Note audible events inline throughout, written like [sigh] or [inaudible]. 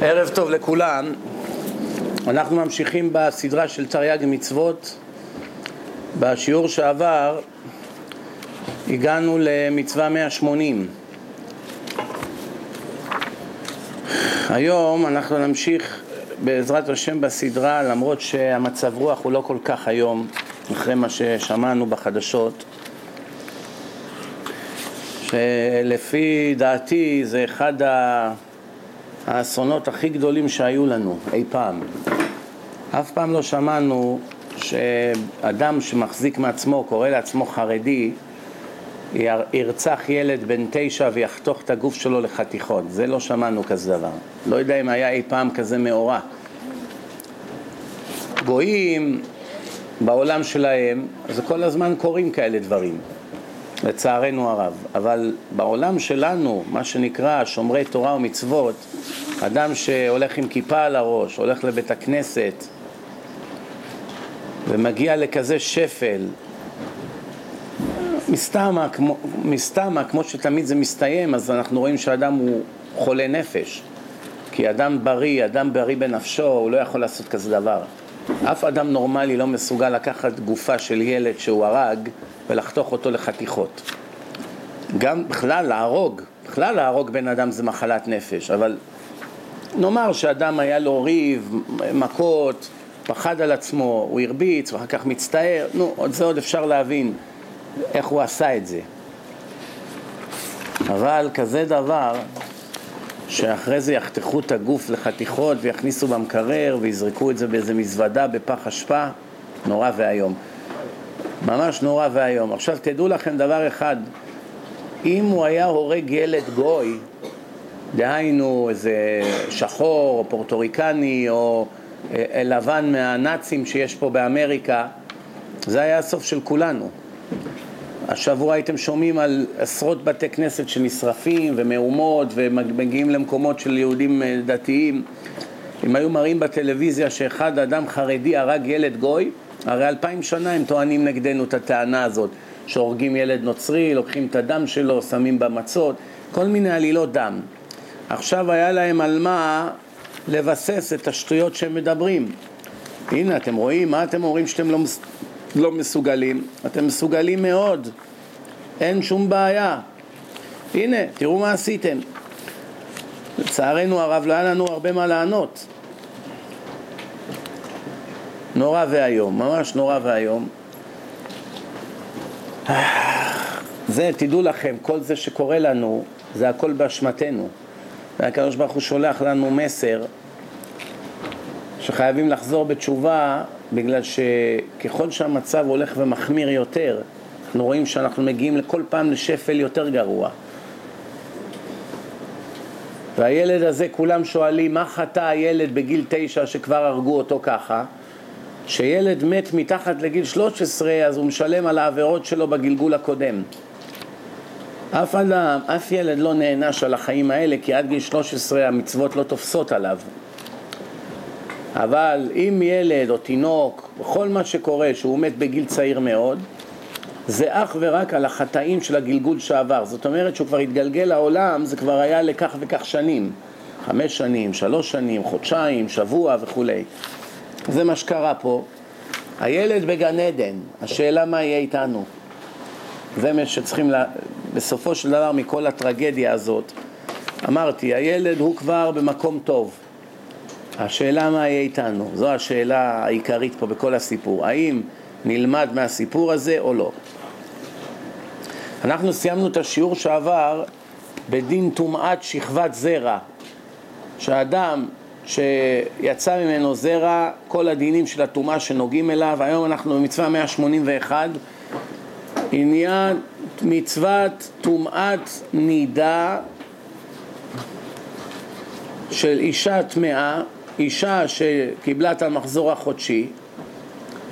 ערב טוב לכולם, אנחנו ממשיכים בסדרה של תרי"ג מצוות. בשיעור שעבר הגענו למצווה 180. היום אנחנו נמשיך בעזרת השם בסדרה, למרות שהמצב רוח הוא לא כל כך היום, אחרי מה ששמענו בחדשות. שלפי דעתי זה אחד האסונות הכי גדולים שהיו לנו אי פעם. אף פעם לא שמענו שאדם שמחזיק מעצמו, קורא לעצמו חרדי, ירצח ילד בן תשע ויחתוך את הגוף שלו לחתיכות. זה לא שמענו כזה דבר. לא יודע אם היה אי פעם כזה מאורע. גויים בעולם שלהם, אז כל הזמן קורים כאלה דברים. לצערנו הרב. אבל בעולם שלנו, מה שנקרא שומרי תורה ומצוות, אדם שהולך עם כיפה על הראש, הולך לבית הכנסת ומגיע לכזה שפל, מסתמה, כמו, מסתמה, כמו שתמיד זה מסתיים, אז אנחנו רואים שאדם הוא חולה נפש. כי אדם בריא, אדם בריא בנפשו, הוא לא יכול לעשות כזה דבר. אף אדם נורמלי לא מסוגל לקחת גופה של ילד שהוא הרג ולחתוך אותו לחתיכות. גם בכלל להרוג, בכלל להרוג בן אדם זה מחלת נפש, אבל נאמר שאדם היה לו ריב, מכות, פחד על עצמו, הוא הרביץ ואחר כך מצטער, נו, עוד זה עוד אפשר להבין איך הוא עשה את זה. אבל כזה דבר שאחרי זה יחתכו את הגוף לחתיכות ויכניסו במקרר ויזרקו את זה באיזה מזוודה בפח אשפה, נורא ואיום. ממש נורא ואיום. עכשיו תדעו לכם דבר אחד, אם הוא היה הורג ילד גוי, דהיינו איזה שחור או פורטוריקני או אה, לבן מהנאצים שיש פה באמריקה, זה היה הסוף של כולנו. השבוע הייתם שומעים על עשרות בתי כנסת שנשרפים ומהומות ומגיעים למקומות של יהודים אה, דתיים. אם היו מראים בטלוויזיה שאחד אדם חרדי הרג ילד גוי, הרי אלפיים שנה הם טוענים נגדנו את הטענה הזאת, שהורגים ילד נוצרי, לוקחים את הדם שלו, שמים במצות, כל מיני עלילות דם. עכשיו היה להם על מה לבסס את השטויות שהם מדברים. הנה, אתם רואים, מה אתם אומרים שאתם לא, לא מסוגלים? אתם מסוגלים מאוד, אין שום בעיה. הנה, תראו מה עשיתם. לצערנו הרב לא היה לנו הרבה מה לענות. נורא ואיום, ממש נורא ואיום. זה, תדעו לכם, כל זה שקורה לנו, זה הכל באשמתנו. והקדוש ברוך הוא שולח לנו מסר שחייבים לחזור בתשובה בגלל שככל שהמצב הולך ומחמיר יותר, אנחנו רואים שאנחנו מגיעים לכל פעם לשפל יותר גרוע. והילד הזה, כולם שואלים, מה חטא הילד בגיל תשע שכבר הרגו אותו ככה? שילד מת מתחת לגיל 13 אז הוא משלם על העבירות שלו בגלגול הקודם. אף אדם, אף ילד לא נענש על החיים האלה כי עד גיל 13 המצוות לא תופסות עליו. אבל אם ילד או תינוק, בכל מה שקורה שהוא מת בגיל צעיר מאוד, זה אך ורק על החטאים של הגלגול שעבר. זאת אומרת שהוא כבר התגלגל לעולם, זה כבר היה לכך וכך שנים. חמש שנים, שלוש שנים, חודשיים, שבוע וכולי. זה מה שקרה פה. הילד בגן עדן, השאלה מה יהיה איתנו. זה מה שצריכים, לה... בסופו של דבר מכל הטרגדיה הזאת, אמרתי, הילד הוא כבר במקום טוב. השאלה מה יהיה איתנו, זו השאלה העיקרית פה בכל הסיפור. האם נלמד מהסיפור הזה או לא? אנחנו סיימנו את השיעור שעבר בדין טומאת שכבת זרע, שאדם שיצא ממנו זרע, כל הדינים של הטומאה שנוגעים אליו. היום אנחנו במצווה 181, עניין מצוות טומאת נידה של אישה טמאה, אישה שקיבלה את המחזור החודשי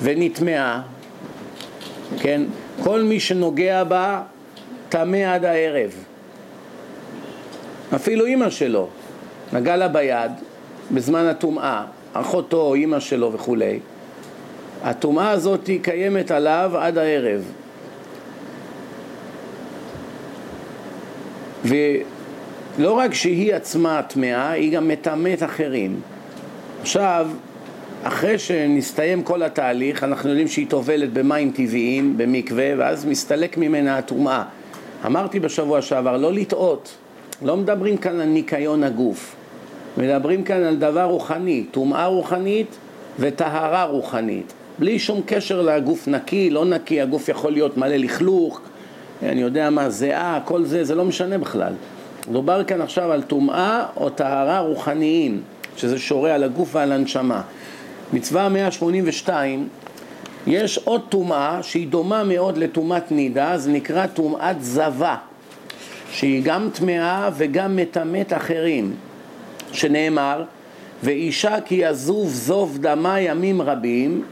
ונטמאה, כן? כל מי שנוגע בה טמא עד הערב. אפילו אימא שלו נגע לה ביד, בזמן הטומאה, אחותו, אימא שלו וכולי, הטומאה הזאת קיימת עליו עד הערב. לא רק שהיא עצמה טמאה, היא גם מטמאת אחרים. עכשיו, אחרי שנסתיים כל התהליך, אנחנו יודעים שהיא טובלת במים טבעיים, במקווה, ואז מסתלק ממנה הטומאה. אמרתי בשבוע שעבר, לא לטעות, לא מדברים כאן על ניקיון הגוף, מדברים כאן על דבר רוחני, טומאה רוחנית וטהרה רוחנית, בלי שום קשר לגוף נקי, לא נקי, הגוף יכול להיות מלא לכלוך, אני יודע מה, זיעה, כל זה, זה לא משנה בכלל. מדובר כאן עכשיו על טומאה או טהרה רוחניים, שזה שורה על הגוף ועל הנשמה. מצווה 182, יש עוד טומאה שהיא דומה מאוד לטומאת נידה, זה נקרא טומאת זבה, שהיא גם טמאה וגם מטמאת אחרים, שנאמר, ואישה כי יזוב זוב דמה ימים רבים,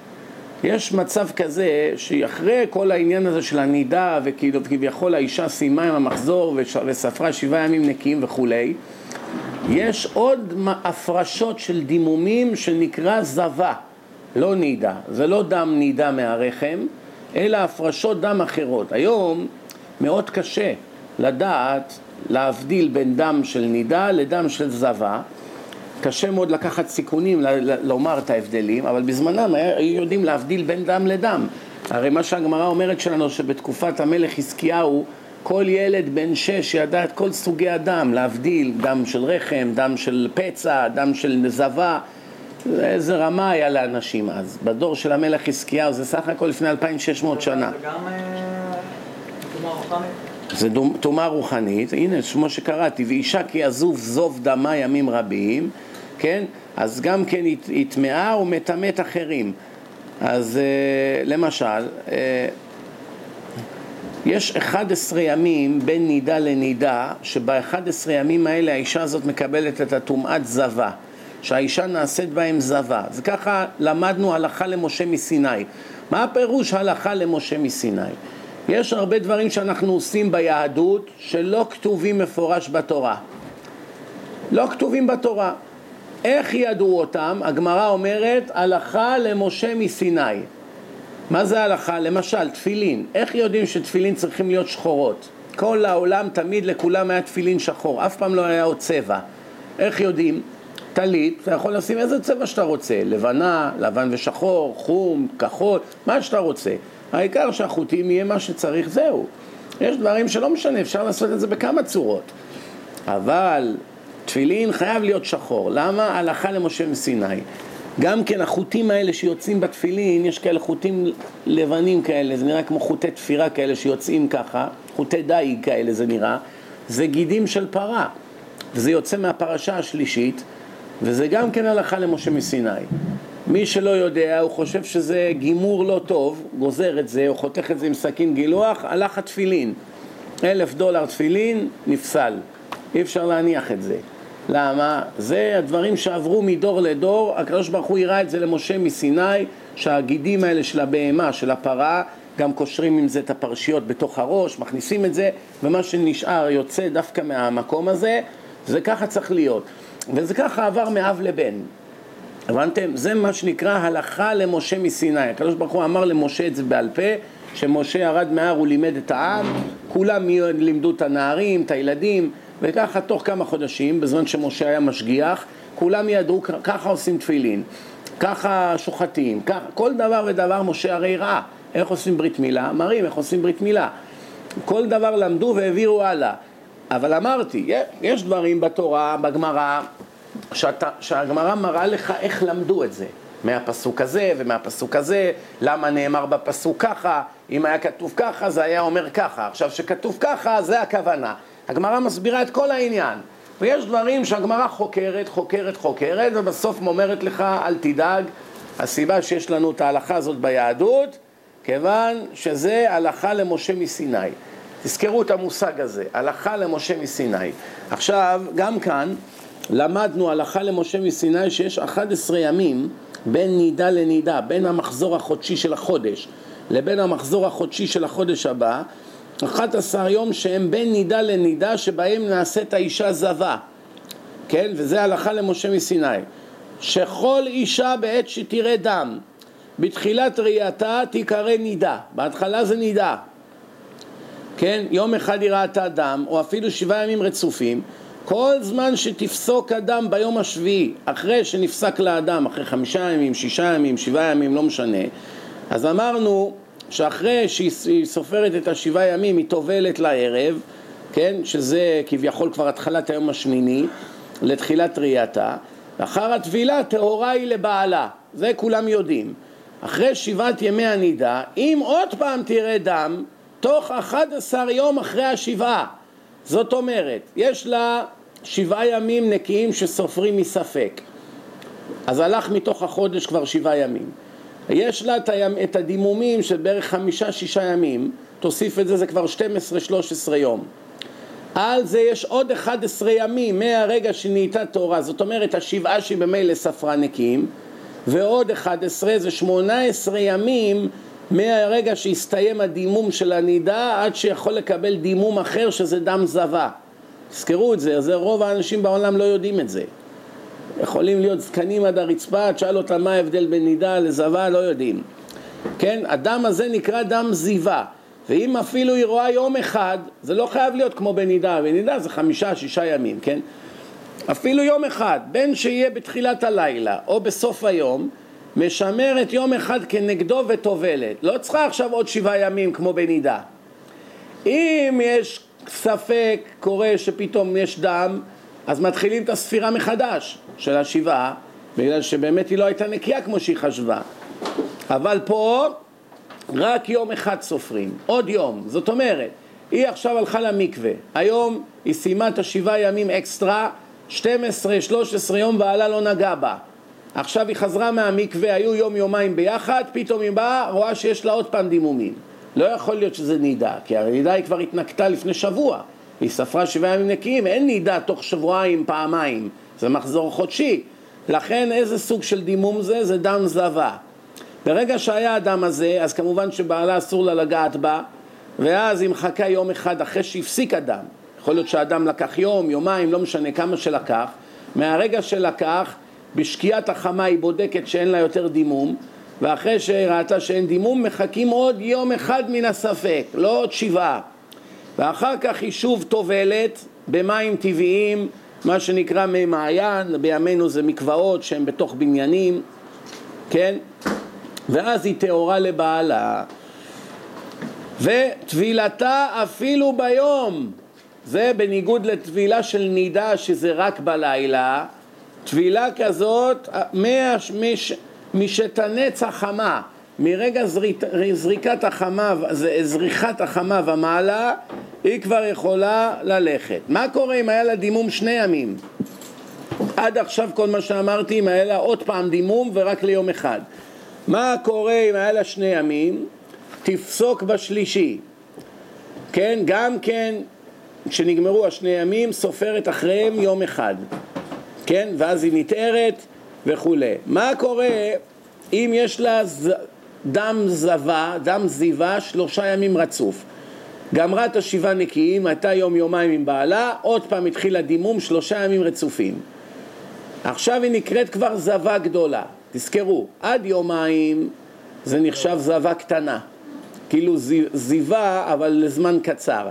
יש מצב כזה שאחרי כל העניין הזה של הנידה וכביכול האישה סיימה עם המחזור וספרה שבעה ימים נקיים וכולי, יש עוד הפרשות של דימומים שנקרא זבה, לא נידה. זה לא דם נידה מהרחם, אלא הפרשות דם אחרות. היום מאוד קשה לדעת להבדיל בין דם של נידה לדם של זבה. קשה מאוד לקחת סיכונים, לומר את ההבדלים, אבל בזמנם היו יודעים להבדיל בין דם לדם. הרי מה שהגמרא אומרת שלנו, שבתקופת המלך חזקיהו כל ילד בן שש ידע את כל סוגי הדם, להבדיל דם של רחם, דם של פצע, דם של נזבה, איזה רמה היה לאנשים אז. בדור של המלך חזקיהו זה סך הכל לפני 2,600 שנה. זה גם אה, טומאה רוחנית? זה טומאה רוחנית, הנה כמו שקראתי, ואישה כי עזוב זוב דמה ימים רבים, כן? אז גם כן היא טמאה ומטמאת אחרים. אז אה, למשל, אה, יש 11 ימים בין נידה לנידה, שב-11 ימים האלה האישה הזאת מקבלת את הטומאת זבה, שהאישה נעשית בהם זבה. זה ככה למדנו הלכה למשה מסיני. מה הפירוש הלכה למשה מסיני? יש הרבה דברים שאנחנו עושים ביהדות שלא כתובים מפורש בתורה. לא כתובים בתורה. איך ידעו אותם? הגמרא אומרת הלכה למשה מסיני. מה זה הלכה? למשל, תפילין. איך יודעים שתפילין צריכים להיות שחורות? כל העולם, תמיד לכולם היה תפילין שחור, אף פעם לא היה עוד צבע. איך יודעים? טלית, אתה יכול לשים איזה צבע שאתה רוצה, לבנה, לבן ושחור, חום, כחול, מה שאתה רוצה. העיקר שהחוטים יהיה מה שצריך, זהו. יש דברים שלא משנה, אפשר לעשות את זה בכמה צורות. אבל תפילין חייב להיות שחור. למה? הלכה למשה מסיני. גם כן החוטים האלה שיוצאים בתפילין, יש כאלה חוטים לבנים כאלה, זה נראה כמו חוטי תפירה כאלה שיוצאים ככה, חוטי דייג כאלה זה נראה, זה גידים של פרה, וזה יוצא מהפרשה השלישית, וזה גם כן הלכה למשה מסיני. מי שלא יודע, הוא חושב שזה גימור לא טוב, גוזר את זה, או חותך את זה עם סכין גילוח, הלך התפילין. אלף דולר תפילין, נפסל. אי אפשר להניח את זה. למה? זה הדברים שעברו מדור לדור, הקדוש ברוך הוא הראה את זה למשה מסיני, שהגידים האלה של הבהמה, של הפרה, גם קושרים עם זה את הפרשיות בתוך הראש, מכניסים את זה, ומה שנשאר יוצא דווקא מהמקום הזה, זה ככה צריך להיות. וזה ככה עבר מאב לבן. הבנתם? זה מה שנקרא הלכה למשה מסיני. הקדוש ברוך הוא אמר למשה את זה בעל פה, שמשה ירד מהר, הוא לימד את העם, כולם לימדו את הנערים, את הילדים, וככה תוך כמה חודשים, בזמן שמשה היה משגיח, כולם ידעו, ככה עושים תפילין, ככה שוחטים, ככה, כל דבר ודבר משה הרי ראה. איך עושים ברית מילה? מראים איך עושים ברית מילה. כל דבר למדו והעבירו הלאה. אבל אמרתי, יש דברים בתורה, בגמרא, שהגמרא מראה לך איך למדו את זה. מהפסוק הזה ומהפסוק הזה, למה נאמר בפסוק ככה, אם היה כתוב ככה זה היה אומר ככה, עכשיו שכתוב ככה זה הכוונה. הגמרא מסבירה את כל העניין. ויש דברים שהגמרא חוקרת, חוקרת, חוקרת, ובסוף אומרת לך, אל תדאג, הסיבה שיש לנו את ההלכה הזאת ביהדות, כיוון שזה הלכה למשה מסיני. תזכרו את המושג הזה, הלכה למשה מסיני. עכשיו, גם כאן למדנו הלכה למשה מסיני שיש 11 ימים בין נידה לנידה, בין המחזור החודשי של החודש לבין המחזור החודשי של החודש הבא, 11 יום שהם בין נידה לנידה שבהם נעשית האישה זבה, כן? וזה הלכה למשה מסיני. שכל אישה בעת שתראה דם, בתחילת ראייתה תיקרא נידה, בהתחלה זה נידה, כן? יום אחד היא ראתה דם, או אפילו שבעה ימים רצופים, כל זמן שתפסוק אדם ביום השביעי, אחרי שנפסק לאדם, אחרי חמישה ימים, שישה ימים, שבעה ימים, לא משנה, אז אמרנו שאחרי שהיא סופרת את השבעה ימים היא טובלת לערב, כן, שזה כביכול כבר התחלת היום השמיני, לתחילת ראייתה, לאחר הטבילה טהורה היא לבעלה, זה כולם יודעים. אחרי שבעת ימי הנידה, אם עוד פעם תראה דם, תוך 11 יום אחרי השבעה. זאת אומרת, יש לה שבעה ימים נקיים שסופרים מספק. אז הלך מתוך החודש כבר שבעה ימים. יש לה את הדימומים של בערך חמישה-שישה ימים, תוסיף את זה, זה כבר 12-13 יום. על זה יש עוד 11 ימים מהרגע שנהייתה תורה, זאת אומרת השבעה שהיא במילא ספרה נקיים, ועוד 11 זה 18 ימים מהרגע שהסתיים הדימום של הנידה עד שיכול לקבל דימום אחר שזה דם זבה. תזכרו את זה, זה רוב האנשים בעולם לא יודעים את זה. יכולים להיות זקנים עד הרצפה, תשאל אותם מה ההבדל בין נידה לזבה, לא יודעים. כן, הדם הזה נקרא דם זיווה. ואם אפילו היא רואה יום אחד, זה לא חייב להיות כמו בנידה, בנידה זה חמישה, שישה ימים, כן? אפילו יום אחד, בין שיהיה בתחילת הלילה או בסוף היום, משמרת יום אחד כנגדו וטובלת. לא צריכה עכשיו עוד שבעה ימים כמו בנידה. אם יש ספק, קורה שפתאום יש דם, אז מתחילים את הספירה מחדש של השבעה, בגלל שבאמת היא לא הייתה נקייה כמו שהיא חשבה. אבל פה רק יום אחד סופרים, עוד יום. זאת אומרת, היא עכשיו הלכה למקווה, היום היא סיימה את השבעה ימים אקסטרה, 12-13 יום בעלה לא נגע בה. עכשיו היא חזרה מהמקווה, היו יום יומיים ביחד, פתאום היא באה, רואה שיש לה עוד פעם דימומים. לא יכול להיות שזה נידה, כי הנידה היא כבר התנקתה לפני שבוע. היא ספרה שבעה ימים נקיים, אין נידה תוך שבועיים פעמיים, זה מחזור חודשי. לכן איזה סוג של דימום זה? זה דם זבה. ברגע שהיה הדם הזה, אז כמובן שבעלה אסור לה לגעת בה, ואז היא מחכה יום אחד אחרי שהפסיק הדם. יכול להיות שהאדם לקח יום, יומיים, לא משנה כמה שלקח. מהרגע שלקח, בשקיעת החמה היא בודקת שאין לה יותר דימום, ואחרי שראתה שאין דימום, מחכים עוד יום אחד מן הספק, לא עוד שבעה. ואחר כך היא שוב טובלת במים טבעיים, מה שנקרא מי מעיין, בימינו זה מקוואות שהם בתוך בניינים, כן? ואז היא טהורה לבעלה. וטבילתה אפילו ביום, זה בניגוד לטבילה של נידה שזה רק בלילה, טבילה כזאת מש, משתנץ החמה, מרגע זריק, זריקת החמה, זריחת החמה ומעלה, היא כבר יכולה ללכת. מה קורה אם היה לה דימום שני ימים? עד עכשיו כל מה שאמרתי, אם היה לה עוד פעם דימום ורק ליום אחד. מה קורה אם היה לה שני ימים? תפסוק בשלישי. כן, גם כן, כשנגמרו השני ימים, סופרת אחריהם יום אחד. כן, ואז היא נטערת וכולי. מה קורה אם יש לה. דם זבה, דם זיווה, שלושה ימים רצוף? גמרה את השבעה נקיים, הייתה יום יומיים עם בעלה, עוד פעם התחילה דימום, שלושה ימים רצופים. עכשיו היא נקראת כבר זבה גדולה. תזכרו, עד יומיים זה נחשב זבה קטנה, כאילו זיווה אבל לזמן קצר.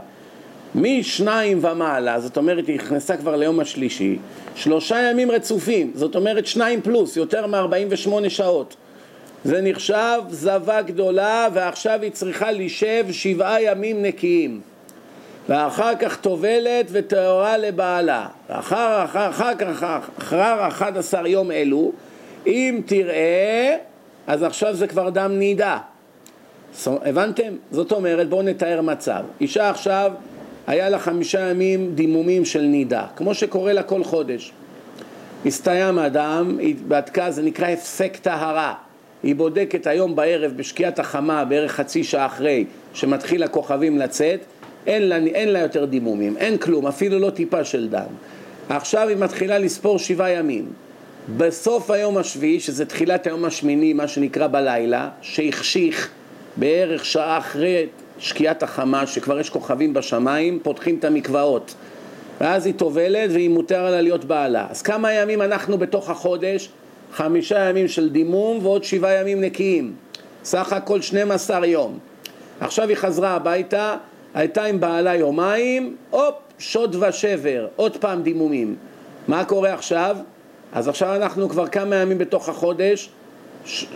משניים ומעלה, זאת אומרת היא נכנסה כבר ליום השלישי, שלושה ימים רצופים, זאת אומרת שניים פלוס, יותר מ-48 שעות. זה נחשב זבה גדולה ועכשיו היא צריכה לשב שבעה ימים נקיים. ואחר כך טובלת וטהורה לבעלה. ואחר אחר, אחר כך, אחר 11 יום אלו, אם תראה, אז עכשיו זה כבר דם נידה. הבנתם? זאת אומרת, בואו נתאר מצב. אישה עכשיו, היה לה חמישה ימים דימומים של נידה, כמו שקורה לה כל חודש. הסתיים הדם, היא בדקה, זה נקרא הפסק טהרה. היא בודקת היום בערב בשקיעת החמה, בערך חצי שעה אחרי שמתחיל הכוכבים לצאת, אין לה, אין לה יותר דימומים, אין כלום, אפילו לא טיפה של דם. עכשיו היא מתחילה לספור שבעה ימים. בסוף היום השביעי, שזה תחילת היום השמיני, מה שנקרא בלילה, שהחשיך בערך שעה אחרי שקיעת החמה, שכבר יש כוכבים בשמיים, פותחים את המקוואות. ואז היא טובלת והיא מותר לה להיות בעלה. אז כמה ימים אנחנו בתוך החודש? חמישה ימים של דימום ועוד שבעה ימים נקיים. סך הכל 12 יום. עכשיו היא חזרה הביתה, הייתה עם בעלה יומיים, הופ, שוד ושבר, עוד פעם דימומים. מה קורה עכשיו? אז עכשיו אנחנו כבר כמה ימים בתוך החודש?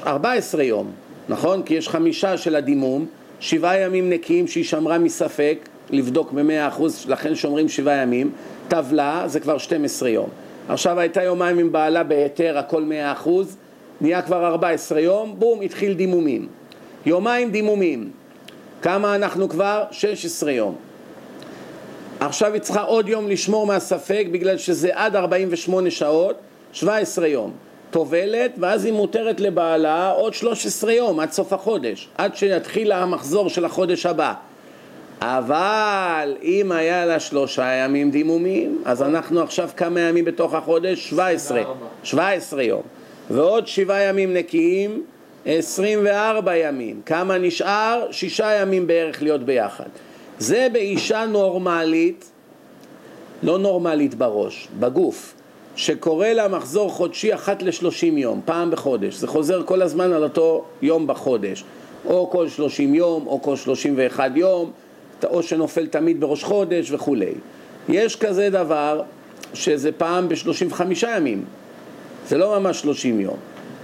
14 יום, נכון? כי יש חמישה של הדימום, שבעה ימים נקיים שהיא שמרה מספק, לבדוק במאה אחוז, לכן שומרים שבעה ימים, טבלה זה כבר 12 יום. עכשיו הייתה יומיים עם בעלה בהיתר, הכל מאה אחוז, נהיה כבר 14 יום, בום, התחיל דימומים. יומיים דימומים. כמה אנחנו כבר? 16 יום. עכשיו היא צריכה עוד יום לשמור מהספק בגלל שזה עד 48 שעות, 17 יום. טובלת ואז היא מותרת לבעלה עוד 13 יום עד סוף החודש, עד שיתחיל המחזור של החודש הבא. אבל אם היה לה שלושה ימים דימומים, אז אנחנו עכשיו כמה ימים בתוך החודש? 17, 17 יום. ועוד שבעה ימים נקיים, 24 ימים. כמה נשאר? שישה ימים בערך להיות ביחד. זה באישה נורמלית, לא נורמלית בראש, בגוף, שקורא לה מחזור חודשי אחת לשלושים יום, פעם בחודש. זה חוזר כל הזמן על אותו יום בחודש. או כל שלושים יום, או כל שלושים ואחד יום, או שנופל תמיד בראש חודש וכולי. יש כזה דבר שזה פעם בשלושים וחמישה ימים, זה לא ממש שלושים יום.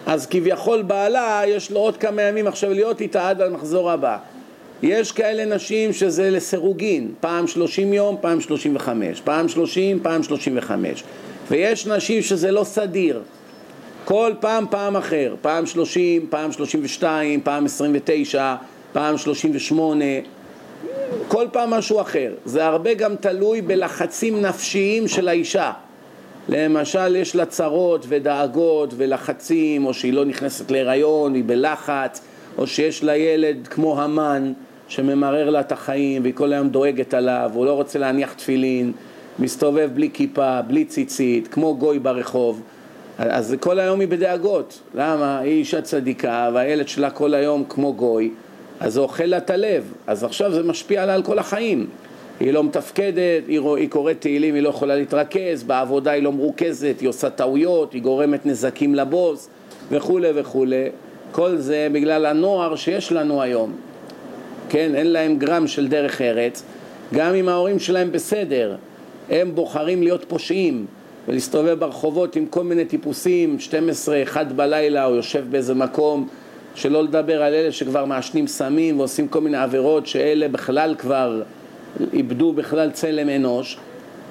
אז כביכול בעלה יש לו עוד כמה ימים עכשיו להיות איתה עד המחזור הבא. יש כאלה נשים שזה לסירוגין, פעם שלושים יום, פעם שלושים וחמש, פעם שלושים, פעם שלושים וחמש. ויש נשים שזה לא סדיר, כל פעם פעם אחר, פעם שלושים, פעם שלושים ושתיים, פעם עשרים ותשע, פעם שלושים ושמונה, כל פעם משהו אחר. זה הרבה גם תלוי בלחצים נפשיים של האישה. למשל יש לה צרות ודאגות ולחצים, או שהיא לא נכנסת להיריון, היא בלחץ, או שיש לה ילד כמו המן שממרר לה את החיים והיא כל היום דואגת עליו, הוא לא רוצה להניח תפילין, מסתובב בלי כיפה, בלי ציצית, כמו גוי ברחוב. אז כל היום היא בדאגות. למה? היא אישה צדיקה והילד שלה כל היום כמו גוי, אז זה אוכל לה את הלב. אז עכשיו זה משפיע עליה על כל החיים. היא לא מתפקדת, היא, היא קוראת תהילים, היא לא יכולה להתרכז, בעבודה היא לא מרוכזת, היא עושה טעויות, היא גורמת נזקים לבוס וכולי וכולי. כל זה בגלל הנוער שיש לנו היום. כן, אין להם גרם של דרך ארץ, גם אם ההורים שלהם בסדר, הם בוחרים להיות פושעים ולהסתובב ברחובות עם כל מיני טיפוסים, 12, 1 בלילה, או יושב באיזה מקום, שלא לדבר על אלה שכבר מעשנים סמים ועושים כל מיני עבירות שאלה בכלל כבר איבדו בכלל צלם אנוש,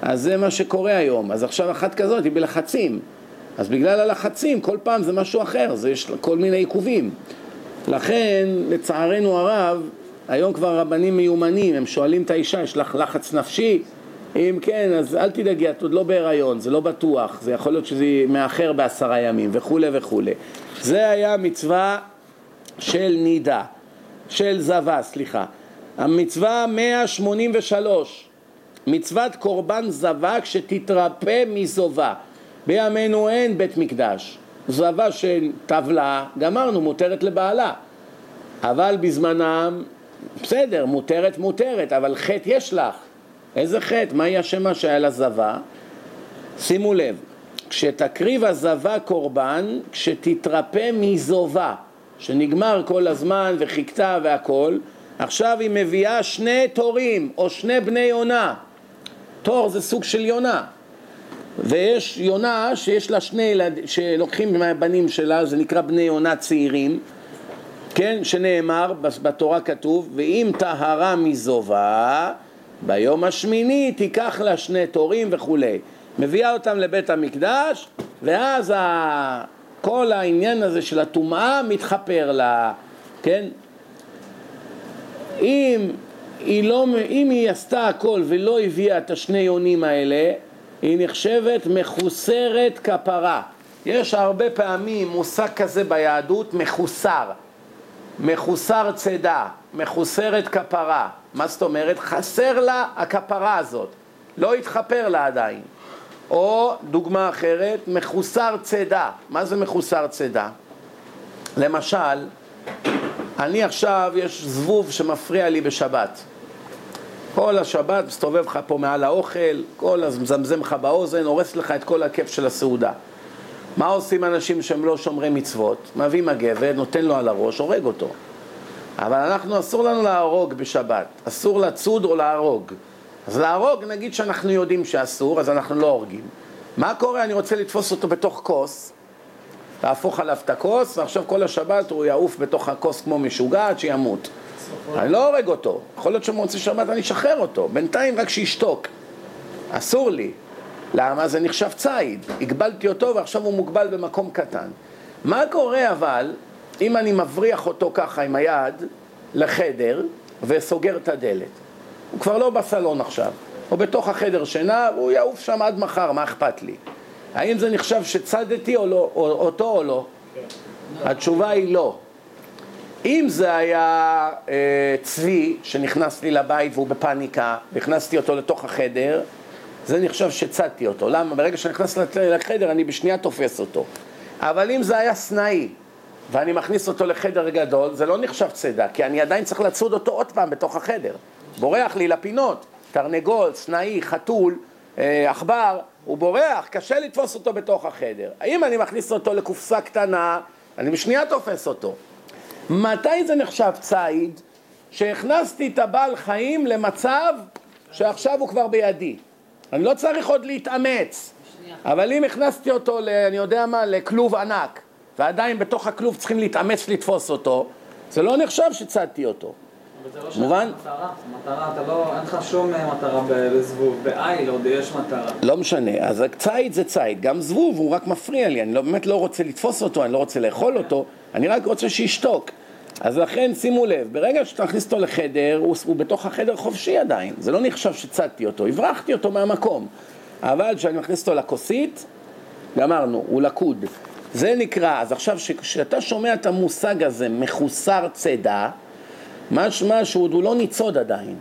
אז זה מה שקורה היום. אז עכשיו אחת כזאת היא בלחצים. אז בגלל הלחצים כל פעם זה משהו אחר, זה יש כל מיני עיכובים. לכן, לצערנו הרב, היום כבר רבנים מיומנים, הם שואלים את האישה, יש לך לחץ נפשי? אם כן, אז אל תדאגי, את עוד לא בהיריון, זה לא בטוח, זה יכול להיות שזה מאחר בעשרה ימים וכולי וכולי. זה היה מצווה של נידה, של זבה, סליחה. המצווה 183, מצוות קורבן זבה כשתתרפא מזובה. בימינו אין בית מקדש. זבה של טבלה, גמרנו, מותרת לבעלה. אבל בזמנם, בסדר, מותרת מותרת, אבל חטא יש לך. איזה חטא? מהי השמה שהיה לה זבה? שימו לב, כשתקריב הזבה קורבן, כשתתרפא מזובה, שנגמר כל הזמן וחיכתה והכל, עכשיו היא מביאה שני תורים או שני בני יונה. תור זה סוג של יונה. ויש יונה שיש לה שני ילדים, שלוקחים מהבנים שלה, זה נקרא בני יונה צעירים, כן, שנאמר, בתורה כתוב, ואם טהרה מזובה, ביום השמיני תיקח לה שני תורים וכולי. מביאה אותם לבית המקדש, ואז ה... כל העניין הזה של הטומאה מתחפר לה, כן? אם היא, לא, אם היא עשתה הכל ולא הביאה את השני יונים האלה, היא נחשבת מחוסרת כפרה. יש הרבה פעמים מושג כזה ביהדות, מחוסר. מחוסר צידה, מחוסרת כפרה. מה זאת אומרת? חסר לה הכפרה הזאת, לא התחפר לה עדיין. או דוגמה אחרת, מחוסר צידה. מה זה מחוסר צידה? למשל, אני עכשיו, יש זבוב שמפריע לי בשבת. כל השבת מסתובב לך פה מעל האוכל, כל הזמזם לך באוזן, הורס לך את כל הכיף של הסעודה. מה עושים אנשים שהם לא שומרי מצוות? מביא מגבת, נותן לו על הראש, הורג אותו. אבל אנחנו, אסור לנו להרוג בשבת, אסור לצוד או להרוג. אז להרוג, נגיד שאנחנו יודעים שאסור, אז אנחנו לא הורגים. מה קורה? אני רוצה לתפוס אותו בתוך כוס, להפוך עליו את הכוס, ועכשיו כל השבת הוא יעוף בתוך הכוס כמו משוגע עד שימות. אני לא הורג אותו. יכול להיות שבמוצאי שבת אני אשחרר אותו. בינתיים רק שישתוק. אסור לי. למה? זה נחשב ציד. הגבלתי אותו ועכשיו הוא מוגבל במקום קטן. מה קורה אבל אם אני מבריח אותו ככה עם היד לחדר וסוגר את הדלת? הוא כבר לא בסלון עכשיו. הוא בתוך החדר שינה והוא יעוף שם עד מחר, מה אכפת לי? האם זה נחשב שצדתי או לא, או, אותו או לא? התשובה היא לא. אם זה היה אה, צבי שנכנס לי לבית והוא בפאניקה, והכנסתי אותו לתוך החדר, זה נחשב שצדתי אותו. למה? ברגע שנכנס לחדר אני בשנייה תופס אותו. אבל אם זה היה סנאי, ואני מכניס אותו לחדר גדול, זה לא נחשב צידה, כי אני עדיין צריך לצוד אותו עוד פעם בתוך החדר. בורח לי לפינות, תרנגול, סנאי, חתול, אה, עכבר, הוא בורח, קשה לתפוס אותו בתוך החדר. האם אני מכניס אותו לקופסה קטנה, אני בשנייה תופס אותו. מתי זה נחשב ציד? שהכנסתי את הבעל חיים למצב שעכשיו הוא כבר בידי. אני לא צריך עוד להתאמץ. אבל אם הכנסתי אותו, ל, אני יודע מה, לכלוב ענק, ועדיין בתוך הכלוב צריכים להתאמץ לתפוס אותו, זה לא נחשב שצדתי אותו. לא מובן? מטרה, אתה לא, אין לך שום אה, מטרה בזבוב, בעיל עוד יש מטרה. לא משנה, אז ציד זה ציד, גם זבוב הוא רק מפריע לי, אני לא, באמת לא רוצה לתפוס אותו, אני לא רוצה לאכול אותו, אני רק רוצה שישתוק. אז לכן שימו לב, ברגע שאתה מכניס אותו לחדר, הוא, הוא בתוך החדר חופשי עדיין, זה לא נחשב שצדתי אותו, הברחתי אותו מהמקום. אבל כשאני מכניס אותו לכוסית, גמרנו, הוא לקוד. זה נקרא, אז עכשיו כשאתה שומע את המושג הזה, מחוסר צידה, משמע שהוא לא ניצוד עדיין.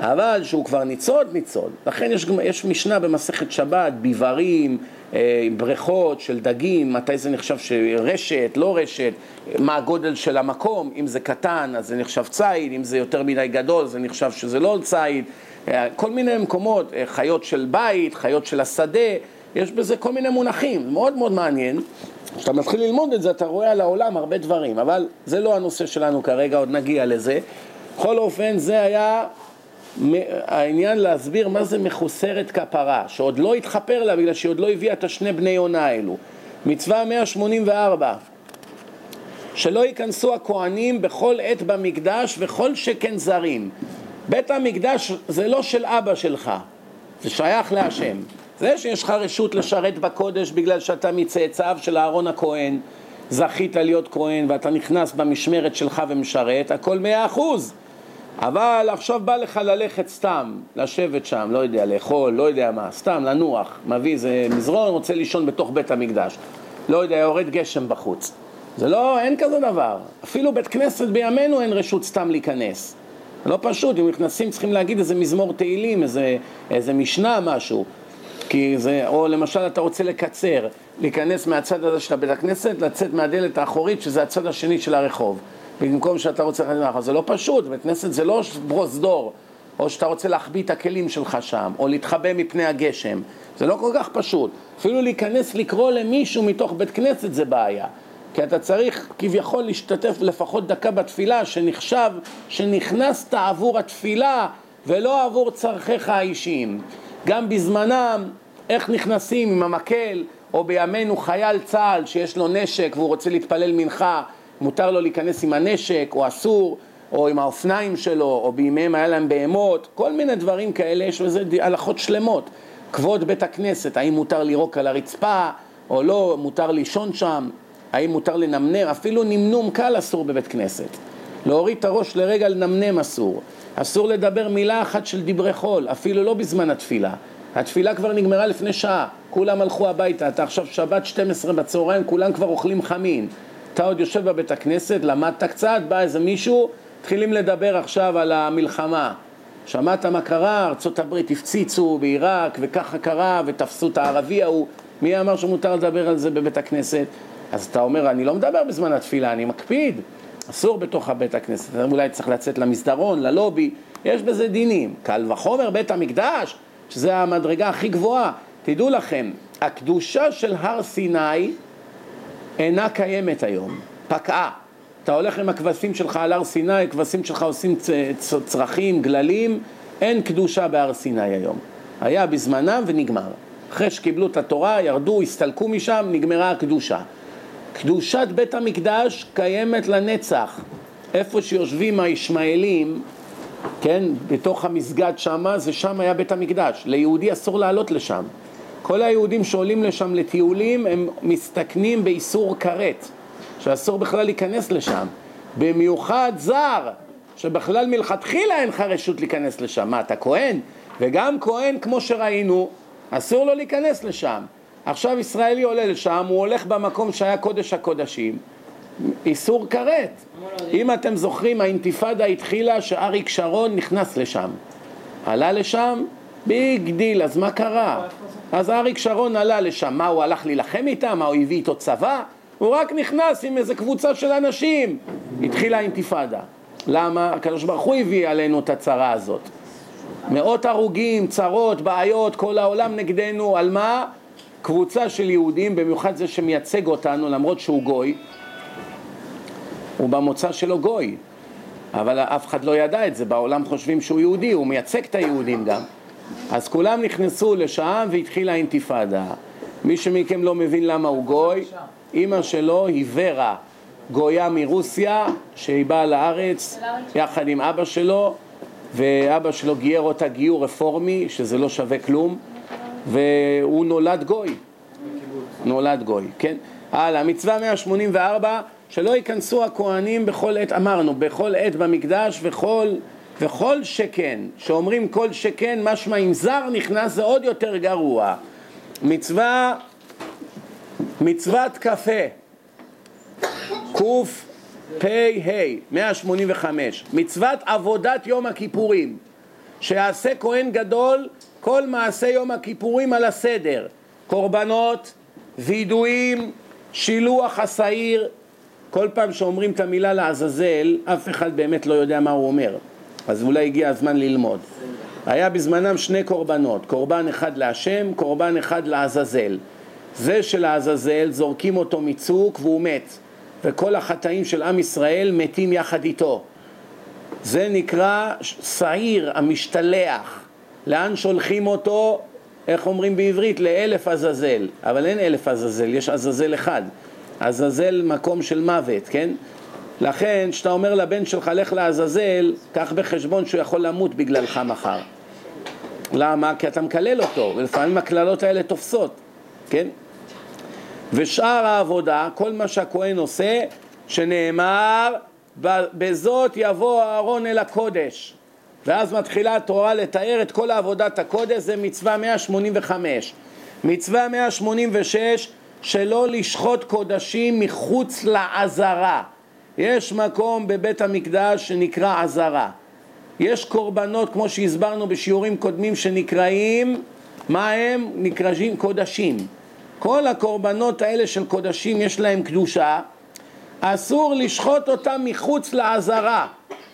אבל שהוא כבר ניצוד, ניצוד. לכן יש, יש משנה במסכת שבת, ביברים, אה, בריכות של דגים, מתי זה נחשב שרשת, לא רשת, מה הגודל של המקום, אם זה קטן אז זה נחשב ציד, אם זה יותר מדי גדול זה נחשב שזה לא ציד, אה, כל מיני מקומות, אה, חיות של בית, חיות של השדה, יש בזה כל מיני מונחים, מאוד מאוד מעניין. כשאתה מתחיל ללמוד את זה אתה רואה על העולם הרבה דברים, אבל זה לא הנושא שלנו כרגע, עוד נגיע לזה. בכל אופן זה היה העניין להסביר מה זה מחוסרת כפרה, שעוד לא התחפר לה בגלל שהיא עוד לא הביאה את השני בני יונה האלו. מצווה 184 שלא ייכנסו הכהנים בכל עת במקדש וכל שכן זרים. בית המקדש זה לא של אבא שלך, זה שייך להשם. זה שיש לך רשות לשרת בקודש בגלל שאתה מצאצאיו של אהרון הכהן, זכית להיות כהן ואתה נכנס במשמרת שלך ומשרת, הכל מאה אחוז. אבל עכשיו בא לך ללכת סתם, לשבת שם, לא יודע, לאכול, לא יודע מה, סתם לנוח, מביא איזה מזרון, רוצה לישון בתוך בית המקדש. לא יודע, יורד גשם בחוץ. זה לא, אין כזה דבר. אפילו בית כנסת בימינו אין רשות סתם להיכנס. לא פשוט, אם נכנסים צריכים להגיד איזה מזמור תהילים, איזה, איזה משנה, משהו. כי זה, או למשל אתה רוצה לקצר, להיכנס מהצד הזה של בית הכנסת, לצאת מהדלת האחורית, שזה הצד השני של הרחוב. במקום שאתה רוצה להכניס לך, זה לא פשוט, בית כנסת זה לא פרוזדור, או שאתה רוצה להחביא את הכלים שלך שם, או להתחבא מפני הגשם, זה לא כל כך פשוט. אפילו להיכנס לקרוא למישהו מתוך בית כנסת זה בעיה. כי אתה צריך כביכול להשתתף לפחות דקה בתפילה, שנחשב שנכנסת עבור התפילה ולא עבור צרכיך האישיים. גם בזמנם, איך נכנסים עם המקל, או בימינו חייל צה"ל שיש לו נשק והוא רוצה להתפלל מנחה, מותר לו להיכנס עם הנשק או אסור, או עם האופניים שלו, או בימיהם היה להם בהמות, כל מיני דברים כאלה, יש לזה הלכות שלמות. כבוד בית הכנסת, האם מותר לירוק על הרצפה או לא, מותר לישון שם, האם מותר לנמנם, אפילו נמנום קל אסור בבית כנסת. להוריד את הראש לרגע לנמנם אסור. אסור לדבר מילה אחת של דברי חול, אפילו לא בזמן התפילה. התפילה כבר נגמרה לפני שעה, כולם הלכו הביתה, אתה עכשיו שבת 12 בצהריים, כולם כבר אוכלים חמין. אתה עוד יושב בבית הכנסת, למדת קצת, בא איזה מישהו, מתחילים לדבר עכשיו על המלחמה. שמעת מה קרה? ארצות הברית הפציצו בעיראק, וככה קרה, ותפסו את הערבי ההוא. מי אמר שמותר לדבר על זה בבית הכנסת? אז אתה אומר, אני לא מדבר בזמן התפילה, אני מקפיד. אסור בתוך הבית הכנסת, אולי צריך לצאת למסדרון, ללובי, יש בזה דינים. קל וחומר בית המקדש, שזה המדרגה הכי גבוהה. תדעו לכם, הקדושה של הר סיני אינה קיימת היום, פקעה. אתה הולך עם הכבשים שלך על הר סיני, הכבשים שלך עושים צרכים, גללים, אין קדושה בהר סיני היום. היה בזמנם ונגמר. אחרי שקיבלו את התורה, ירדו, הסתלקו משם, נגמרה הקדושה. קדושת בית המקדש קיימת לנצח. איפה שיושבים הישמעאלים, כן, בתוך המסגד שמה, זה שם היה בית המקדש. ליהודי אסור לעלות לשם. כל היהודים שעולים לשם לטיולים, הם מסתכנים באיסור כרת, שאסור בכלל להיכנס לשם. במיוחד זר, שבכלל מלכתחילה אין לך רשות להיכנס לשם. מה, אתה כהן? וגם כהן, כמו שראינו, אסור לו להיכנס לשם. עכשיו ישראלי עולה לשם, הוא הולך במקום שהיה קודש הקודשים, איסור כרת. אם אתם זוכרים, האינתיפאדה התחילה שאריק שרון נכנס לשם. עלה לשם, big deal, אז מה קרה? אז אריק שרון עלה לשם, מה הוא הלך להילחם איתם? מה הוא הביא איתו צבא? הוא רק נכנס עם איזה קבוצה של אנשים. התחילה האינתיפאדה. למה? הקדוש ברוך הוא הביא עלינו את הצרה הזאת. מאות הרוגים, צרות, בעיות, כל העולם נגדנו, על מה? קבוצה של יהודים, במיוחד זה שמייצג אותנו, למרות שהוא גוי, הוא במוצא שלו גוי, אבל אף אחד לא ידע את זה, בעולם חושבים שהוא יהודי, הוא מייצג את היהודים גם. אז כולם נכנסו לשם והתחילה האינתיפאדה. מי שמכם לא מבין למה הוא גוי, אימא שלו היא ורה, גויה מרוסיה, שהיא באה לארץ יחד עם אבא שלו, ואבא שלו גייר אותה גיור רפורמי, שזה לא שווה כלום, והוא נולד גוי. נולד גוי, כן? הלאה, מצווה 184, שלא ייכנסו הכהנים בכל עת, אמרנו, בכל עת במקדש וכל, וכל שכן, שאומרים כל שכן, משמע אם זר נכנס זה עוד יותר גרוע. מצווה, מצוות קפה, קפ"ה, 185, מצוות עבודת יום הכיפורים, שיעשה כהן גדול כל מעשה יום הכיפורים על הסדר, קורבנות, וידויים, שילוח השעיר, כל פעם שאומרים את המילה לעזאזל, אף אחד באמת לא יודע מה הוא אומר, אז אולי הגיע הזמן ללמוד. היה בזמנם שני קורבנות, קורבן אחד להשם, קורבן אחד לעזאזל. זה של העזאזל, זורקים אותו מצוק והוא מת, וכל החטאים של עם ישראל מתים יחד איתו. זה נקרא שעיר המשתלח. לאן שולחים אותו? איך אומרים בעברית? לאלף עזאזל. אבל אין אלף עזאזל, יש עזאזל אחד. עזאזל מקום של מוות, כן? לכן, כשאתה אומר לבן שלך לך לעזאזל, קח בחשבון שהוא יכול למות בגללך מחר. למה? כי אתה מקלל אותו, ולפעמים הקללות האלה תופסות, כן? ושאר העבודה, כל מה שהכהן עושה, שנאמר, בזאת יבוא אהרון אל הקודש. ואז מתחילה התורה לתאר את כל עבודת הקודש, זה מצווה 185. מצווה 186, שלא לשחוט קודשים מחוץ לעזרה. יש מקום בבית המקדש שנקרא עזרה. יש קורבנות, כמו שהסברנו בשיעורים קודמים, שנקראים, מה הם? נקראים קודשים. כל הקורבנות האלה של קודשים יש להם קדושה, אסור לשחוט אותם מחוץ לעזרה.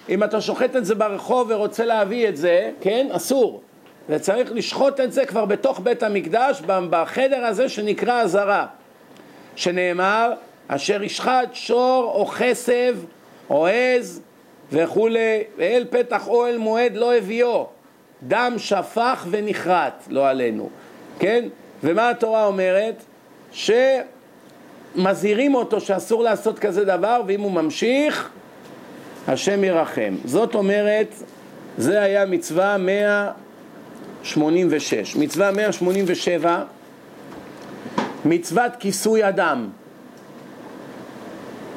אם אתה שוחט את זה ברחוב ורוצה להביא את זה, כן, אסור. וצריך לשחוט את זה כבר בתוך בית המקדש, בחדר הזה שנקרא עזרה. שנאמר, אשר ישחט שור או חסב או עז וכולי, ואל פתח אוהל מועד לא הביאו. דם שפך ונחרט, לא עלינו, כן? ומה התורה אומרת? שמזהירים אותו שאסור לעשות כזה דבר, ואם הוא ממשיך, השם ירחם. זאת אומרת, זה היה מצווה 186. מצווה 187, מצוות כיסוי אדם.